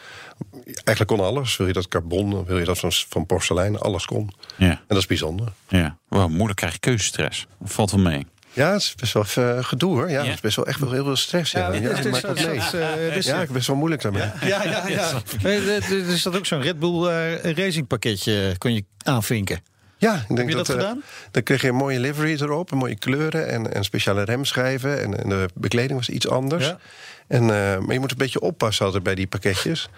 eigenlijk kon alles. Wil je dat carbon, wil je dat van, van porselein, alles kon. Ja, En dat is bijzonder. ja. Wow, moeilijk krijg je keuzestress. Dat valt wel mee. Ja, het is best wel eh, gedoe hoor. Ja, Ja? het is best wel echt wel heel veel stress. Ja, ja, het is- dat mee. is- eh, Ja, ik best wel moeilijk daarmee. Ja, ja, ja. Eh, Er is dat ook zo'n Red Bull eh, racing pakketje kon je aanvinken. Ja, ik denk je dat eh, gedaan? dan kreeg je een mooie livery erop, mooie kleuren en, en speciale remschijven. En, en de bekleding was iets anders. Ja. En, eh, maar je moet een beetje oppassen altijd bij die pakketjes.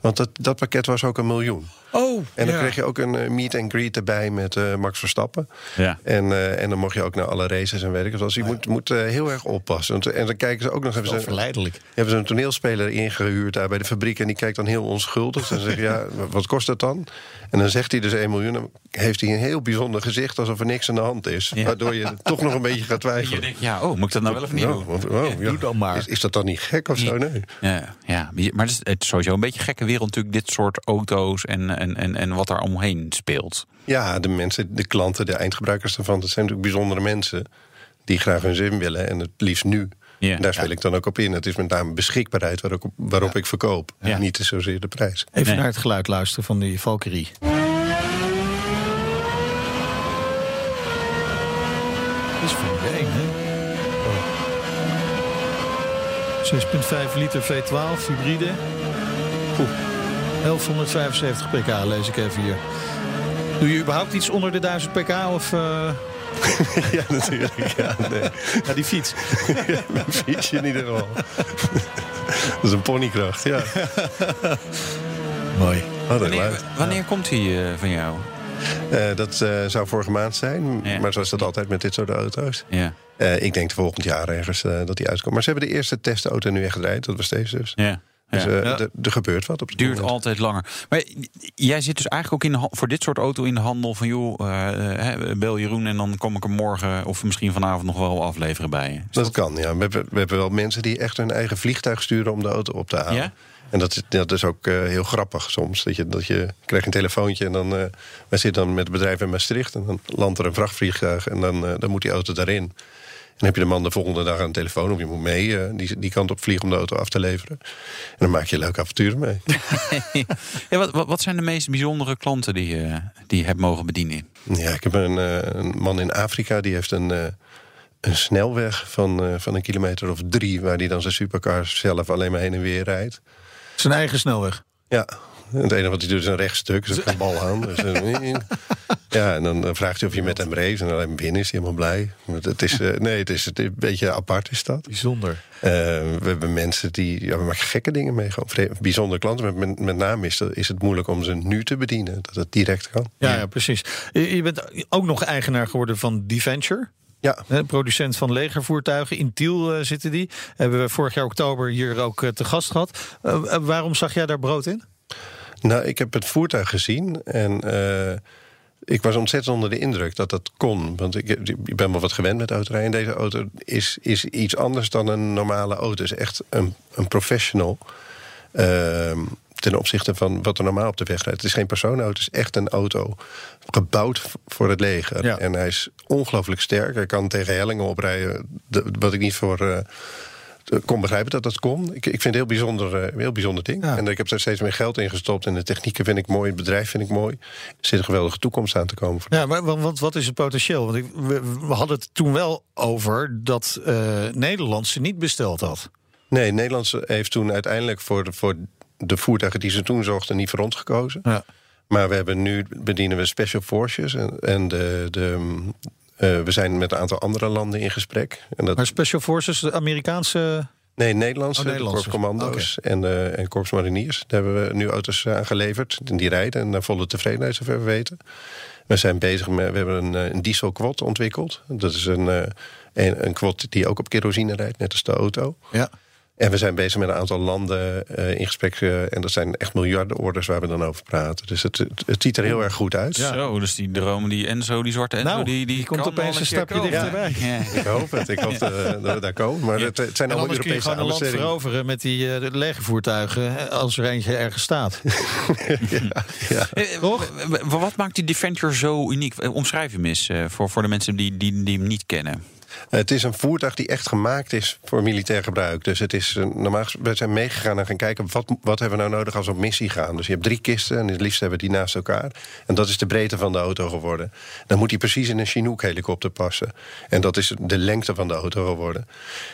Want dat, dat pakket was ook een miljoen. Oh, En dan ja. kreeg je ook een eh, meet and greet erbij met eh, Max Verstappen. Ja. En, eh, en dan mocht je ook naar alle races en weet ik wat. Dus je moet, moet heel erg oppassen. En dan kijken ze ook nog... Hebben Wel ze, verleidelijk. hebben ze een toneelspeler ingehuurd daar bij de fabriek... en die kijkt dan heel onschuldig. Dan zeg je, ja, wat kost dat dan? En dan zegt hij dus 1 miljoen. Dan heeft hij een heel bijzonder gezicht... alsof er niks aan de hand is. Ja. Waardoor je toch nog een beetje gaat Je twijfelen. denkt, ja, oh, moet ik dat nou wel of niet doen? oh, oh, ja. doe dan maar. Is, is dat dan niet gek of zo? Nee. Ja, ja, maar het is, het is sowieso een beetje een gekke wereld natuurlijk, dit soort auto's en, en, en, en wat daar omheen speelt. Ja, de mensen, de klanten, de eindgebruikers daarvan... dat zijn natuurlijk bijzondere mensen... die graag hun zin willen en het liefst nu. Daar speel ik dan ook op in. Het is met name beschikbaarheid waarop, waarop ik verkoop. Ja. En niet zozeer de prijs. Even Nee. naar het geluid luisteren van die Valkyrie. Dat is Formule 1, hè? Oh. 6,5 liter V12 hybride. Oeh. 1175 pk lees ik even hier. Doe je überhaupt iets onder de 1000 pk of... eh, ja, natuurlijk. Ja, nee. ja, die fiets. Mijn fietsje in ieder geval. dat is een ponykracht, ja. Mooi. Wat een Wanneer, wanneer komt die eh, van jou? Eh, dat eh, zou vorige maand zijn. Ja. Maar zoals dat altijd met dit soort auto's. Ja, Eh, ik denk volgend jaar ergens eh, dat die uitkomt. Maar ze hebben de eerste testauto nu echt gedraaid. Dat was deze dus. ja. Dus ja. eh, er- gebeurt wat op het duurt moment. altijd langer. Maar jij zit dus eigenlijk ook in de, voor dit soort auto in de handel van... joh, hè, bel Jeroen en dan kom ik er morgen of misschien vanavond nog wel afleveren bij je. Dat kan, ja. We hebben, we hebben wel mensen die echt hun eigen vliegtuig sturen om de auto op te halen. Ja? En dat is, dat is ook eh, heel grappig soms. Dat je, dat je krijgt een telefoontje en dan... eh wij zitten dan met het bedrijf in Maastricht... en dan landt er een vrachtvliegtuig en dan, dan moet die auto daarin. En dan heb je de man de volgende dag aan de telefoon... of je moet mee eh, die, die kant op vliegen om de auto af te leveren. En dan maak je leuke avonturen mee. Ja, wat, wat, wat zijn de meest bijzondere klanten die, je die je hebt mogen bedienen? Ja, ik heb een, eh, een man in Afrika... die heeft een, eh, een snelweg van, eh, van een kilometer of drie... waar die dan zijn supercar zelf alleen maar heen en weer rijdt. Zijn eigen snelweg. Ja, En het enige wat hij doet is een rechtstuk, dus een bal aan. Dus, ja, en dan eh, vraagt hij of je met hem race. En alleen binnen is hij helemaal blij. Het is, eh, nee, het is, het is een beetje apart is dat. Bijzonder. Eh, we hebben mensen die ja, we maken gekke dingen mee. Gewoon bijzondere klanten. Met, met name is, dat- is het moeilijk om ze nu te bedienen. Dat het direct kan. Ja, ja, precies. Je bent ook nog eigenaar geworden van Deventure. Ja, producent van legervoertuigen. In Tiel zitten die. Hebben we vorig jaar oktober hier ook te gast gehad. Eh, eh, waarom zag jij daar brood in? Nou, ik heb het voertuig gezien en ik was ontzettend onder de indruk dat dat kon. Want ik, ik ben wel wat gewend met autorijden. En deze auto is, is iets anders dan een normale auto. Het is echt een, een professional. ehm, ten opzichte van wat er normaal op de weg rijdt. Het is geen persoonauto, het is echt een auto gebouwd voor het leger. Ja. En hij is ongelooflijk sterk. Hij kan tegen hellingen oprijden, de- wat ik niet voor... eh, kon begrijpen dat dat kon. Ik, ik vind het een heel bijzonder, eh, heel bijzonder ding. Ja. En ik heb er steeds meer geld in gestopt. En de technieken vind ik mooi, het bedrijf vind ik mooi. Er zit een geweldige toekomst aan te komen. Ja, maar, want, wat is het potentieel? Want ik, we, we hadden het toen wel over dat eh Nederland ze niet besteld had. Nee, Nederlands heeft toen uiteindelijk voor de, voor de voertuigen die ze toen zochten niet voor ons gekozen. Ja. Maar we hebben nu bedienen we Special Forces. En, en de, de, eh, we zijn met een aantal andere landen in gesprek. En dat, Maar Special Forces, de Amerikaanse... Nee, Nederlandse, Oh, de Nederlandse. korpscommando's en, eh en korpsmariniers. Daar hebben we nu auto's aan geleverd. Die rijden en naar volle tevredenheid, zover we weten. We zijn bezig met, we hebben een, eh, een diesel quad ontwikkeld. Dat is een, eh, een, een quad die ook op kerosine rijdt, net als de auto. Ja. En we zijn bezig met een aantal landen eh, in gesprek. eh, en dat zijn echt miljarden orders waar we dan over praten. Dus het, het, het ziet er heel erg goed uit. Zo, dus die droom, die Enzo, die zwarte Enzo, Nou, die, die, die komt kan opeens een stapje komen. dichterbij. Ja. Ik hoop het. Ik hoop dat dat we daar komen. Maar het, het zijn En allemaal anders kun je Europese gewoon een land veroveren met die eh, legervoertuigen... hè, als er eentje ergens staat. Ja. Eh, Wat maakt die Defender zo uniek? Eh, Omschrijf hem eens eh, voor, voor de mensen die, die, die hem niet kennen. Het is een voertuig die echt gemaakt is voor militair gebruik. Dus het is, normaal, we zijn meegegaan en gaan kijken... Wat, wat hebben we nou nodig als we op missie gaan. Dus je hebt drie kisten en het liefst hebben we die naast elkaar. En dat is de breedte van de auto geworden. Dan moet die precies in een Chinook-helikopter passen. En dat is de lengte van de auto geworden.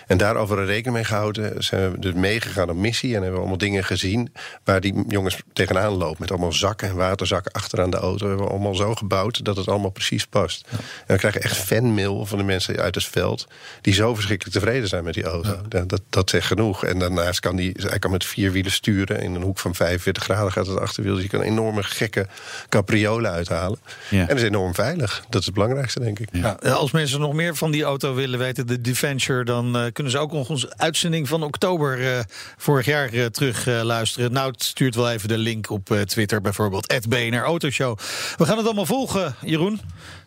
En daarover een rekening mee gehouden. Zijn we dus meegegaan op missie en hebben we allemaal dingen gezien... waar die jongens tegenaan lopen. Met allemaal zakken en waterzakken achteraan de auto. We hebben we allemaal zo gebouwd dat het allemaal precies past. En we krijgen echt fanmail van de mensen uit het veld... die zo verschrikkelijk tevreden zijn met die auto. Ja, Dat, dat zegt genoeg. En daarnaast kan die, hij kan met vier wielen sturen. In een hoek van 45 graden gaat het achterwiel. Dus je kan een enorme gekke capriolen uithalen. Ja. En het is enorm veilig. Dat is het belangrijkste, denk ik. Ja, als mensen nog meer van die auto willen weten, de Defender, dan eh, kunnen ze ook nog onze uitzending van oktober eh, vorig jaar eh, terug luisteren. Nou, het stuurt wel even de link op Twitter, bijvoorbeeld BNR Autoshow. We gaan het allemaal volgen, Jeroen.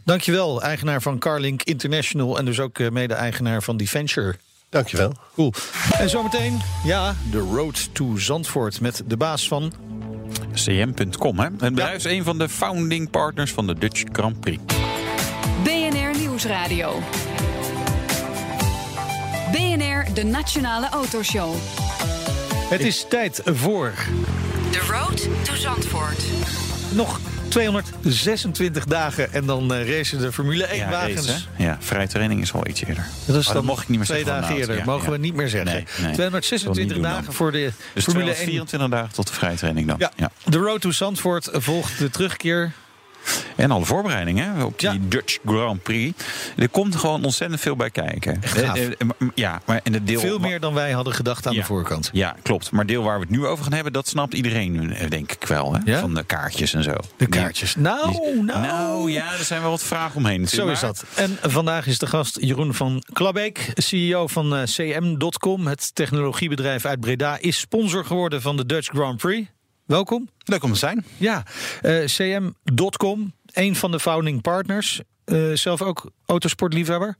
Dankjewel, eigenaar van Carlink International en dus ook eh, mede-eigenaar van Defender. Dankjewel. Cool. En zometeen, ja, de Road to Zandvoort met de baas van CM.com, hè? Het bedrijf is een van de founding partners van de Dutch Grand Prix. BNR Nieuwsradio. BNR, de Nationale Autoshow. Het is tijd voor The Road to Zandvoort. nog 226 dagen en dan eh racen de Formule 1 Ja, wagens. race, ja, vrije training is al iets eerder. Dat is Oh, dan mocht ik niet meer twee dagen de eerder. Ja, Mogen ja. we niet meer zeggen. Nee, nee. 226 Zullen we niet dagen voor de Dus Formule 1. 224 dagen tot de vrije training dan. Ja. Ja. De Road to Zandvoort volgt de terugkeer. En alle voorbereidingen op die Ja. Dutch Grand Prix. Er komt gewoon ontzettend veel bij kijken. Eh, eh, maar- Ja, maar en het deel. Veel meer dan wij hadden gedacht aan Ja. de voorkant. Ja, klopt. Maar deel waar we het nu over gaan hebben, dat snapt iedereen nu, eh, denk ik wel. Hè? Ja? Van de kaartjes en zo. De kaartjes. Nou, die- nou. nou ja, er zijn wel wat vragen omheen. Zo is dat. En vandaag is de gast Jeroen van Klabbeek, CEO van eh, CM.com. Het technologiebedrijf uit Breda is sponsor geworden van de Dutch Grand Prix. Welkom. Leuk om te zijn. Ja, eh, CM.com, een van de founding partners. Eh, zelf ook autosportliefhebber.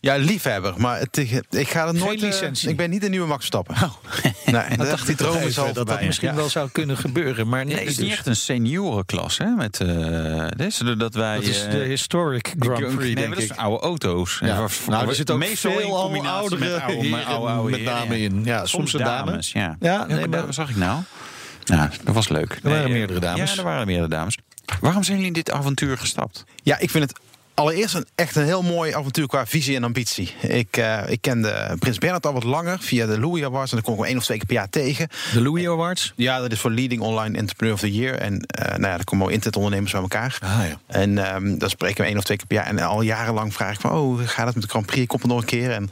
Ja, liefhebber, maar het, ik ga er nooit... eh, licentie. ik ben niet de nieuwe Max Stappen. nee, dat dacht die droom is al dat dat misschien Ja. wel zou kunnen gebeuren, maar nee. het is dus. niet echt een seniorenklas, hè? Met, eh dus, dat wij, Dat is de historic Grand Prix, nee, denk maar dat ik. is oude auto's. Ja. Waar- Nou, er zitten ook meestal veel combinatie oudere met oude, met oude, oude met name ja. in. Ja, soms een dame. dames. Ja, Ja, nee, maar zag ik nou? Ja, dat was leuk. Er waren Nee, meerdere dames. Ja, er waren meerdere dames. Waarom zijn jullie in dit avontuur gestapt? Ja, ik vind het allereerst een, echt een heel mooi avontuur qua visie en ambitie. Ik, uh, ik kende Prins Bernhard al wat langer via de Louis Awards. En dan kom ik hem één of twee keer per jaar tegen. De Louis Awards? Ja, dat is voor Leading Online Entrepreneur of the Year. En uh, nou ja, daar komen internetondernemers bij elkaar. Ah, ja. En um, dan spreken we één of twee keer per jaar. En al jarenlang vraag ik van, oh, hoe gaat het met de Grand Prix? Komt er nog een keer? En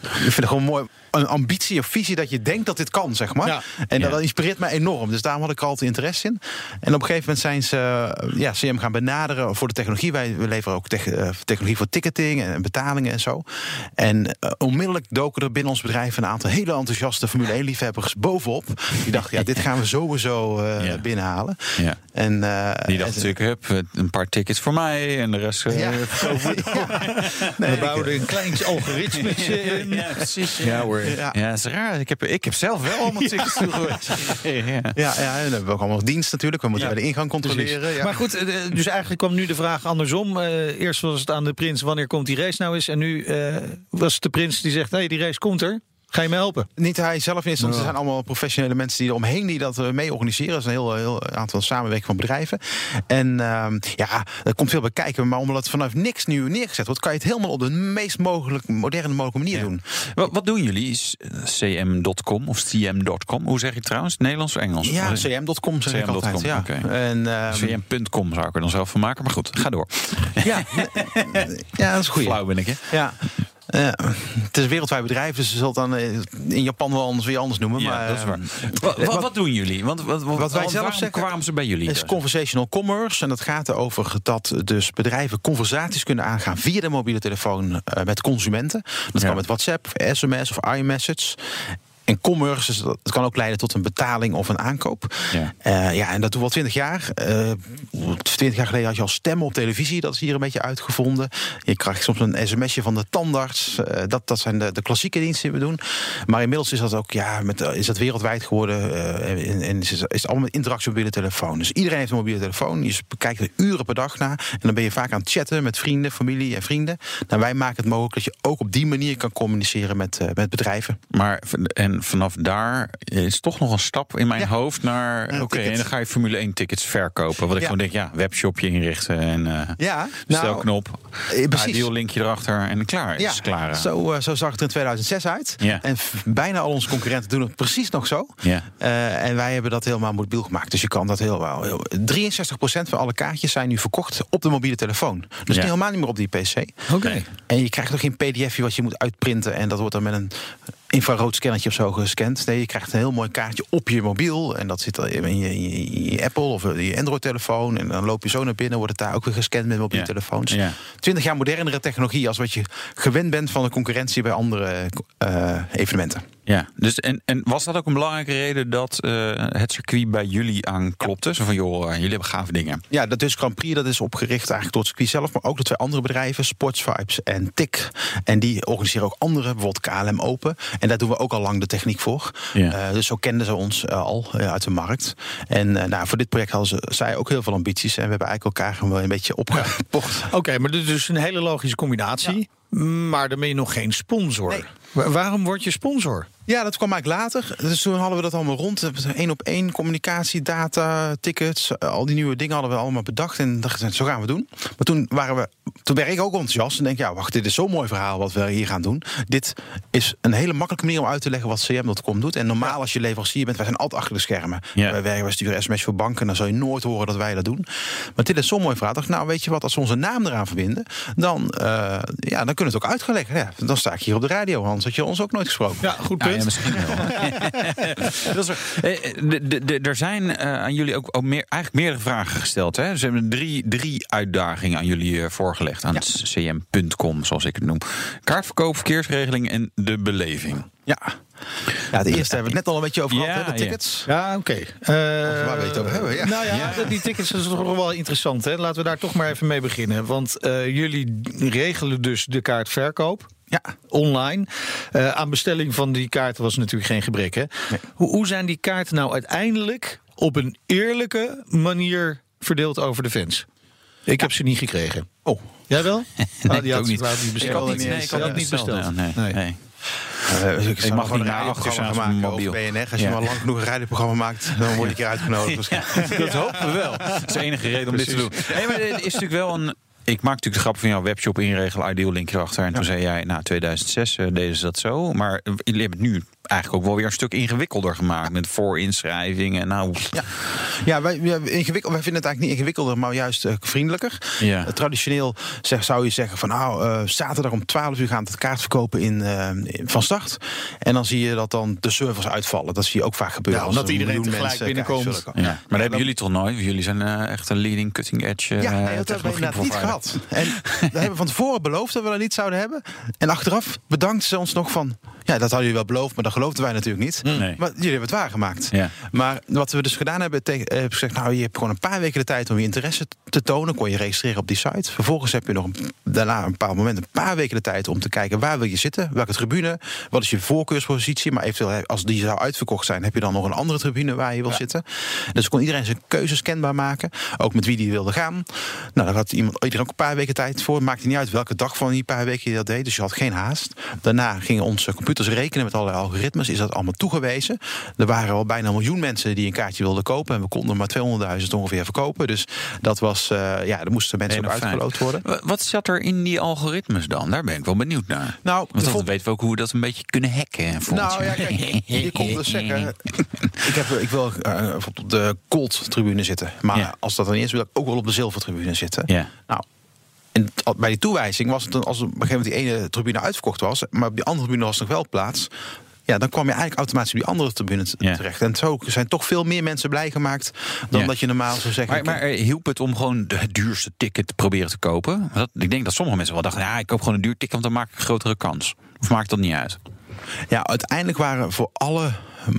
ik vind het gewoon mooi een ambitie of visie dat je denkt dat dit kan, zeg maar. Ja. En dat, inspireert mij enorm. Dus daarom had ik er altijd interesse in. En op een gegeven moment zijn ze eh, ja, CM gaan benaderen voor de technologie. Wij we leveren ook eh, technologie voor ticketing en betalingen en zo. En eh, onmiddellijk doken er binnen ons bedrijf een aantal hele enthousiaste Formule 1-liefhebbers bovenop. Die dachten, ja, dit gaan we sowieso eh, Ja. binnenhalen. Ja. En, eh, Die dacht en- natuurlijk, hup, een paar tickets voor mij en de rest... eh, Ja. we bouwden een klein algoritme in. Ja, precies. Ja hoor. Ja. Ja, dat is raar. Ik heb, ik heb zelf wel allemaal tickets toegewezen. Ja. Ja, ja, en dan hebben we ook allemaal nog dienst natuurlijk. We moeten Ja. bij de ingang controleren. Ja. Maar goed, eh, dus eigenlijk kwam nu de vraag andersom. Eh, eerst was het aan de prins, wanneer komt die race nou eens? En nu eh, was het de prins die zegt, nee, die race komt er. Ga je me helpen? Niet hij zelf in instantie. Er zijn allemaal professionele mensen die eromheen die dat eh, mee organiseren. Dat is een heel, heel aantal samenwerking van bedrijven. En ehm, ja, er komt veel bij kijken. Maar omdat het vanaf niks nu neergezet wordt, kan je het helemaal op de meest mogelijk moderne mogelijke manier doen. Wat, wat doen jullie? Is cm.com of cm.com? Hoe zeg je het trouwens? Nederlands of Engels? Ja, cm.com zeg ik CM.com, altijd. Ja. En, ehm, cm.com zou ik er dan zelf van maken. Maar goed, ga door. ja, ja, dat is goed. Flauw ben ik, hè? Ja. Ja, het is een wereldwijd bedrijf, dus ze zullen het dan eh, in Japan wel anders weer anders noemen. Ja, maar, dat is waar. eh, Wat, wat, wat- wat doen jullie? Want, wat, wij zelf waarom zeggen- kwamen ze bij jullie? Het is conversational commerce. En dat gaat erover dat dus bedrijven conversaties kunnen aangaan via de mobiele telefoon eh, met consumenten. Dat Ja. kan met WhatsApp, of sms of iMessage. En commerce, dus dat het kan ook leiden tot een betaling of een aankoop. Ja. Eh, ja, en dat doen we al twintig jaar. Eh, Twintig jaar geleden had je al stemmen op televisie. Dat is hier een beetje uitgevonden. Je krijgt soms een sms'je van de tandarts. Eh, dat, dat zijn de, de klassieke diensten die we doen. Maar inmiddels is dat ook ja, met, is dat wereldwijd geworden. en, en is, is het allemaal met interactie op mobiele telefoon. Dus iedereen heeft een mobiele telefoon. Je bekijkt er uren per dag naar. En dan ben je vaak aan het chatten met vrienden, familie en vrienden. Nou, wij maken het mogelijk dat je ook op die manier kan communiceren met, met bedrijven. Maar v- en vanaf daar is toch nog een stap in mijn Ja. hoofd naar. Ja, Oké, en dan ga je Formule 1 tickets verkopen. Wat ik Ja. gewoon denk, ja, webshopje inrichten en eh Ja, stelknop, eh, precies. ideal linkje erachter en klaar. Is het klaar. Zo, eh, zo zag het er in 2006 uit. Ja. En bijna al onze concurrenten doen het precies nog zo. Ja. En wij hebben dat helemaal mobiel gemaakt. Dus je kan dat heel wel. heel- 63% van alle kaartjes zijn nu verkocht op de mobiele telefoon. Dus Ja. helemaal niet meer op die PC. Oké. En je krijgt nog geen pdfje wat je moet uitprinten. En dat wordt dan met een infrarood scannertje of zo gescand. Nee, je krijgt een heel mooi kaartje op je mobiel. En dat zit dan in je, in je- Apple of je Android-telefoon. En dan loop je zo naar binnen, wordt het daar ook weer gescand met mobiele Ja. telefoons. Ja. 20 jaar modernere technologie als wat je gewend bent van de concurrentie bij andere eh, evenementen. Ja, dus en, en was dat ook een belangrijke reden dat eh, het circuit bij jullie aanklopte? Zo van, joh, eh, jullie hebben gave dingen. Ja, dat dus Grand Prix dat is opgericht eigenlijk door het circuit zelf, maar ook door twee andere bedrijven, Sports Vibes en TIC. En die organiseren ook andere, bijvoorbeeld KLM Open. En daar doen we ook al lang de techniek voor. Ja. Eh, dus zo kenden ze ons al uit de markt. En eh, nou, voor dit project hadden ze, zij ook heel veel ambities. En we hebben eigenlijk elkaar wel een beetje opgepocht. Oké, maar dit is dus een hele logische combinatie. Maar dan ben je nog geen sponsor. Nee. Wa- Waarom word je sponsor? Ja, dat kwam eigenlijk later. Dus toen hadden we dat allemaal rond. Eén op één communicatie, data, tickets. Al die nieuwe dingen hadden we allemaal bedacht. En dachten, zo gaan we doen. Maar toen, waren we, toen werd ik ook enthousiast. En denk, ja, wacht, dit is zo'n mooi verhaal wat we hier gaan doen. Dit is een hele makkelijke manier om uit te leggen wat CM.com doet. En normaal als je leverancier bent, wij zijn altijd achter de schermen. Ja. Wij werken, wij sturen sms voor banken. En dan zal je nooit horen dat wij dat doen. Maar dit is zo'n mooi verhaal. Dacht, nou, weet je wat, als we onze naam eraan verbinden, dan, eh, ja, dan kunnen we het ook uitgeleggen. Ja, dan sta ik hier op de radio, Hans. Had je ons ook nooit gesproken. Ja, goed Nou punt. ja, misschien wel. dat is waar. Eh, de- de- de- Er zijn eh, aan jullie ook, ook meer, eigenlijk meerdere vragen gesteld. Hè? Ze hebben drie, drie uitdagingen aan jullie eh, voorgelegd. Aan het cm.com, zoals ik het noem. Kaartverkoop, verkeersregeling en de beleving. Ja. ja, het eerste hebben we het net al een beetje over gehad, Ja, hè, de tickets. Ja, oké. Eh, waar wil je het over hebben? Ja. Nou ja, die tickets is toch wel interessant. Hè? Laten we daar toch maar even mee beginnen. Want eh, jullie regelen dus de kaartverkoop. Ja. Online. Eh, aan bestelling van die kaarten was natuurlijk geen gebrek. Hè? Hoe, hoe zijn die kaarten nou uiteindelijk op een eerlijke manier verdeeld over de fans? Ik heb ze niet gekregen. Oh. Jij wel? Nee, Oh, die ik had, ook niet. het niet Ik besteld. had niet, nee, ik had het niet besteld. besteld. Nee, Nee. nee. Uh, ik zou mag gewoon niet een radioprogramma maken op mobiel. BNR. Als je Ja. maar lang genoeg een radioprogramma maakt, dan word je een keer uitgenodigd. waarschijnlijk. Dat hopen we wel. Dat is de enige reden om dit te doen. Nee, maar dit is natuurlijk wel een. Ik maak natuurlijk de grap van jouw webshop inregelen, ideal linkje erachter. En toen zei jij, nou 2006 uh, deden ze dat zo. Maar jullie hebben het nu eigenlijk ook wel weer een stuk ingewikkelder gemaakt. Met voorinschrijvingen. Nou, ja, ja wij, wij, ingewikkeld, wij vinden het eigenlijk niet ingewikkelder, maar juist uh, vriendelijker. Ja. traditioneel zeg, zou je zeggen van nou, uh, zaterdag om 12 uur gaan het kaart verkopen in, uh, van start. En dan zie je dat dan de servers uitvallen. Dat zie je ook vaak gebeuren. Ja, omdat iedereen tegelijk binnenkomt. Ja. Maar dat hebben jullie toch nooit? Jullie zijn echt een leading cutting edge. Ja, nee, dat hebben we inderdaad niet gehad. En we hebben van tevoren beloofd dat we dat niet zouden hebben. En achteraf bedankt ze ons nog van ja, dat hadden jullie wel beloofd, maar dat geloofden wij natuurlijk niet. Nee. Maar jullie hebben het waargemaakt. Ja. Maar wat we dus gedaan hebben, tegen, heb ik gezegd, nou, je hebt gewoon een paar weken de tijd om je interesse te tonen. Kon je registreren op die site. Vervolgens heb je nog een, daarna een bepaald moment een paar weken de tijd om te kijken waar wil je zitten, welke tribune, wat is je voorkeurspositie. Maar eventueel, als die zou uitverkocht zijn, heb je dan nog een andere tribune waar je wil ja. zitten. Dus kon iedereen zijn keuzes kenbaar maken. Ook met wie die wilde gaan. Nou, daar had iemand, iedereen ook een paar weken tijd voor. Maakte niet uit welke dag van die paar weken je dat deed. Dus je had geen haast. Daarna gingen onze computers rekenen met allerlei algoritmes. Is dat allemaal toegewezen? Er waren al bijna een miljoen mensen die een kaartje wilden kopen. En we konden maar 200.000 ongeveer verkopen. Dus dat was, uh, ja, er moesten mensen ook uitgeloot worden. Wat zat er in die algoritmes dan? Daar ben ik wel benieuwd naar. Nou, Want dan weten we ook hoe we dat een beetje kunnen hacken. Nou ja, kijk, je dus zeggen... ik, heb, ik wil uh, op de Colt-tribune zitten. Maar ja. als dat dan is, wil ik ook wel op de zilvertribune zitten. Ja. Nou, en bij die toewijzing was het dan, als op een gegeven moment die ene tribune uitverkocht was, maar op die andere tribune was nog wel plaats. Ja, dan kwam je eigenlijk automatisch op die andere tribune terecht. En zo zijn toch veel meer mensen blij gemaakt dan dat je normaal zou zeggen. Maar, maar eh, hielp het om gewoon de- het duurste ticket te proberen te kopen? Dat, ik denk dat sommige mensen wel dachten, ja, ik koop gewoon een duur ticket, want dan maak ik een grotere kans. Of maakt dat niet uit? Ja, uiteindelijk waren voor alle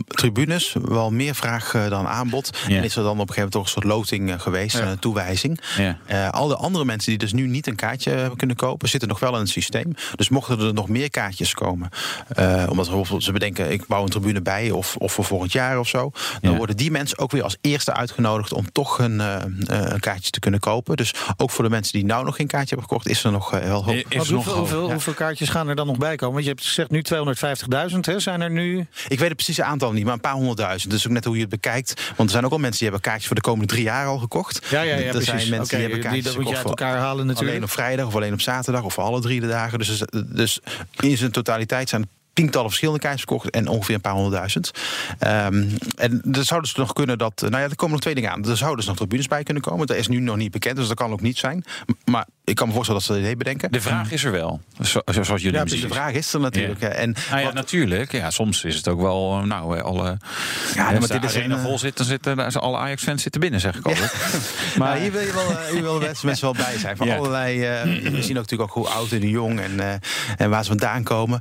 tribunes wel meer vraag eh, dan aanbod. Ja. En is er dan op een gegeven moment toch een soort loting eh, geweest, Ja. een toewijzing. Ja. Eh, al de andere mensen die dus nu niet een kaartje hebben kunnen kopen, zitten nog wel in het systeem. Dus mochten er nog meer kaartjes komen, eh, omdat bijvoorbeeld ze bedenken, ik bouw een tribune bij of, of voor volgend jaar of zo, dan Ja. worden die mensen ook weer als eerste uitgenodigd om toch een, een kaartje te kunnen kopen. Dus ook voor de mensen die nou nog geen kaartje hebben gekocht, is er nog wel hoop. Is er hoeveel, hoop? hoeveel, Ja. hoeveel kaartjes gaan er dan nog bij komen? Want je hebt gezegd nu 250.000, hè? Zijn er nu... Ik weet het precieze aantal niet, maar een paar honderdduizend. Dus ook net hoe je het bekijkt. Want er zijn ook al mensen die hebben kaartjes voor de komende drie jaar al gekocht. Ja, ja, ja, er precies. zijn mensen die hebben die- kaartjes dat moet je uit elkaar halen natuurlijk. alleen op vrijdag of alleen op zaterdag of voor alle drie de dagen. Dus, dus in zijn totaliteit zijn tientallen verschillende kaartjes verkocht en ongeveer een paar honderdduizend. Ehm, en er zou dus nog kunnen dat... Nou ja, er komen nog twee dingen aan. Er zouden dus nog tribunes bij kunnen komen. Dat is nu nog niet bekend, dus dat kan ook niet zijn. Maar ik kan me voorstellen dat ze dat idee bedenken. De vraag is er wel, zo, zoals jullie ja, dus de vraag is er natuurlijk. Ja. En Nou ja, wat- natuurlijk. Ja, soms is het ook wel, eh, nou, eh, alle. Ja, maar als dit de is een, eh, vol zit, dan zitten daar zijn alle Ajax-fans zitten binnen, zeg ik altijd. Maar hier wil je wel, hier wil de beste mensen wel bij zijn. Van allerlei, we zien ook natuurlijk ook hoe oud en jong en, en waar ze vandaan komen.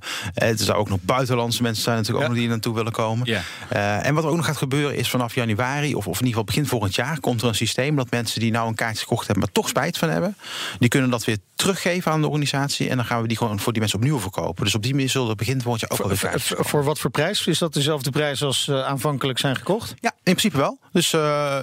Zou ook nog buitenlandse mensen zijn natuurlijk ook nog die naartoe willen komen. Ja. Eh, en wat er ook nog gaat gebeuren is vanaf januari, of, of in ieder geval begin volgend jaar, komt er een systeem dat mensen die nou een kaartje gekocht hebben, maar toch spijt van hebben, die kunnen dat weer teruggeven aan de organisatie. En dan gaan we die gewoon voor die mensen opnieuw verkopen. Dus op die manier zullen er begin volgend jaar ook alweer voor, kaartjes voor- voor wat voor prijs? Is dat dezelfde prijs als eh, aanvankelijk zijn gekocht? Ja, in principe wel. Dus eh,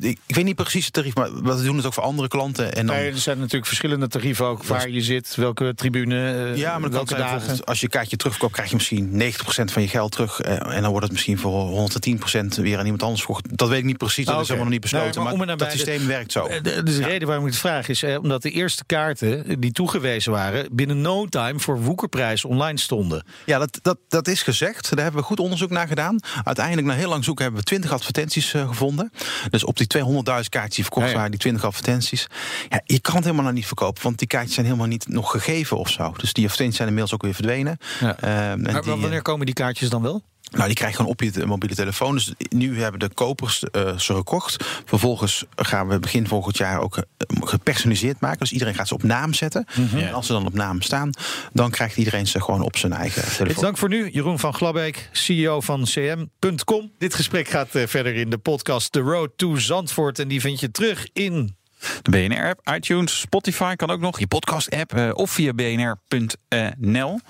ik, ik weet niet precies het tarief, maar we doen het ook voor andere klanten. En dan, Nee, er zijn natuurlijk verschillende tarieven ook. Waar je zit, welke tribune, Ja, maar dan welke dagen. als je kaartje terugkoopt, krijg je misschien 90% van je geld terug. eh, En dan wordt het misschien voor 110% weer aan iemand anders verkocht. Dat weet ik niet precies, dat Ah, is oké. helemaal nog niet besloten. Nee, maar maar dat de- systeem werkt zo. Eh, De, de reden waarom ik het vraag is eh, omdat de eerste kaarten die toegewezen waren binnen no time voor woekerprijs online stonden. Ja, dat, dat, dat is gezegd. Daar hebben we goed onderzoek naar gedaan. Uiteindelijk, na heel lang zoeken, hebben we 20 advertenties gevonden. Dus op die 200.000 kaartjes die verkocht Ja, ja. waren, die 20 advertenties. Ja, je kan het helemaal nog niet verkopen, want die kaartjes zijn helemaal niet nog gegeven of zo. Dus die advertenties zijn inmiddels ook weer verdwenen. Ja. Ehm, en Maar die, eh, wanneer komen die kaartjes dan wel? Nou, die krijg je gewoon op je mobiele telefoon. Dus nu hebben de kopers eh, ze gekocht. Vervolgens gaan we begin volgend jaar ook eh, gepersonaliseerd maken. Dus iedereen gaat ze op naam zetten. En als ze dan op naam staan, dan krijgt iedereen ze gewoon op zijn eigen telefoon. Dank voor nu, Jeroen van Glabbeek, CEO van CM.com. Dit gesprek gaat verder in de podcast The Road to Zandvoort. En die vind je terug in De BNR-app, iTunes, Spotify kan ook nog. Je podcast-app eh, of via bnr.nl.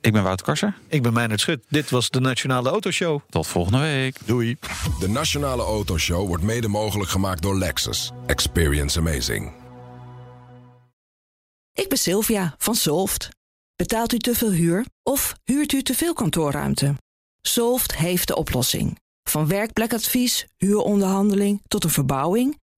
Ik ben Wouter Karser. Ik ben Meijnerd Schut. Dit was de Nationale Autoshow. Tot volgende week. Doei. De Nationale Autoshow wordt mede mogelijk gemaakt door Lexus. Experience amazing. Ik ben Sylvia van Solft. Betaalt u te veel huur of huurt u te veel kantoorruimte? Solft heeft de oplossing. Van werkplekadvies, huuronderhandeling tot een verbouwing,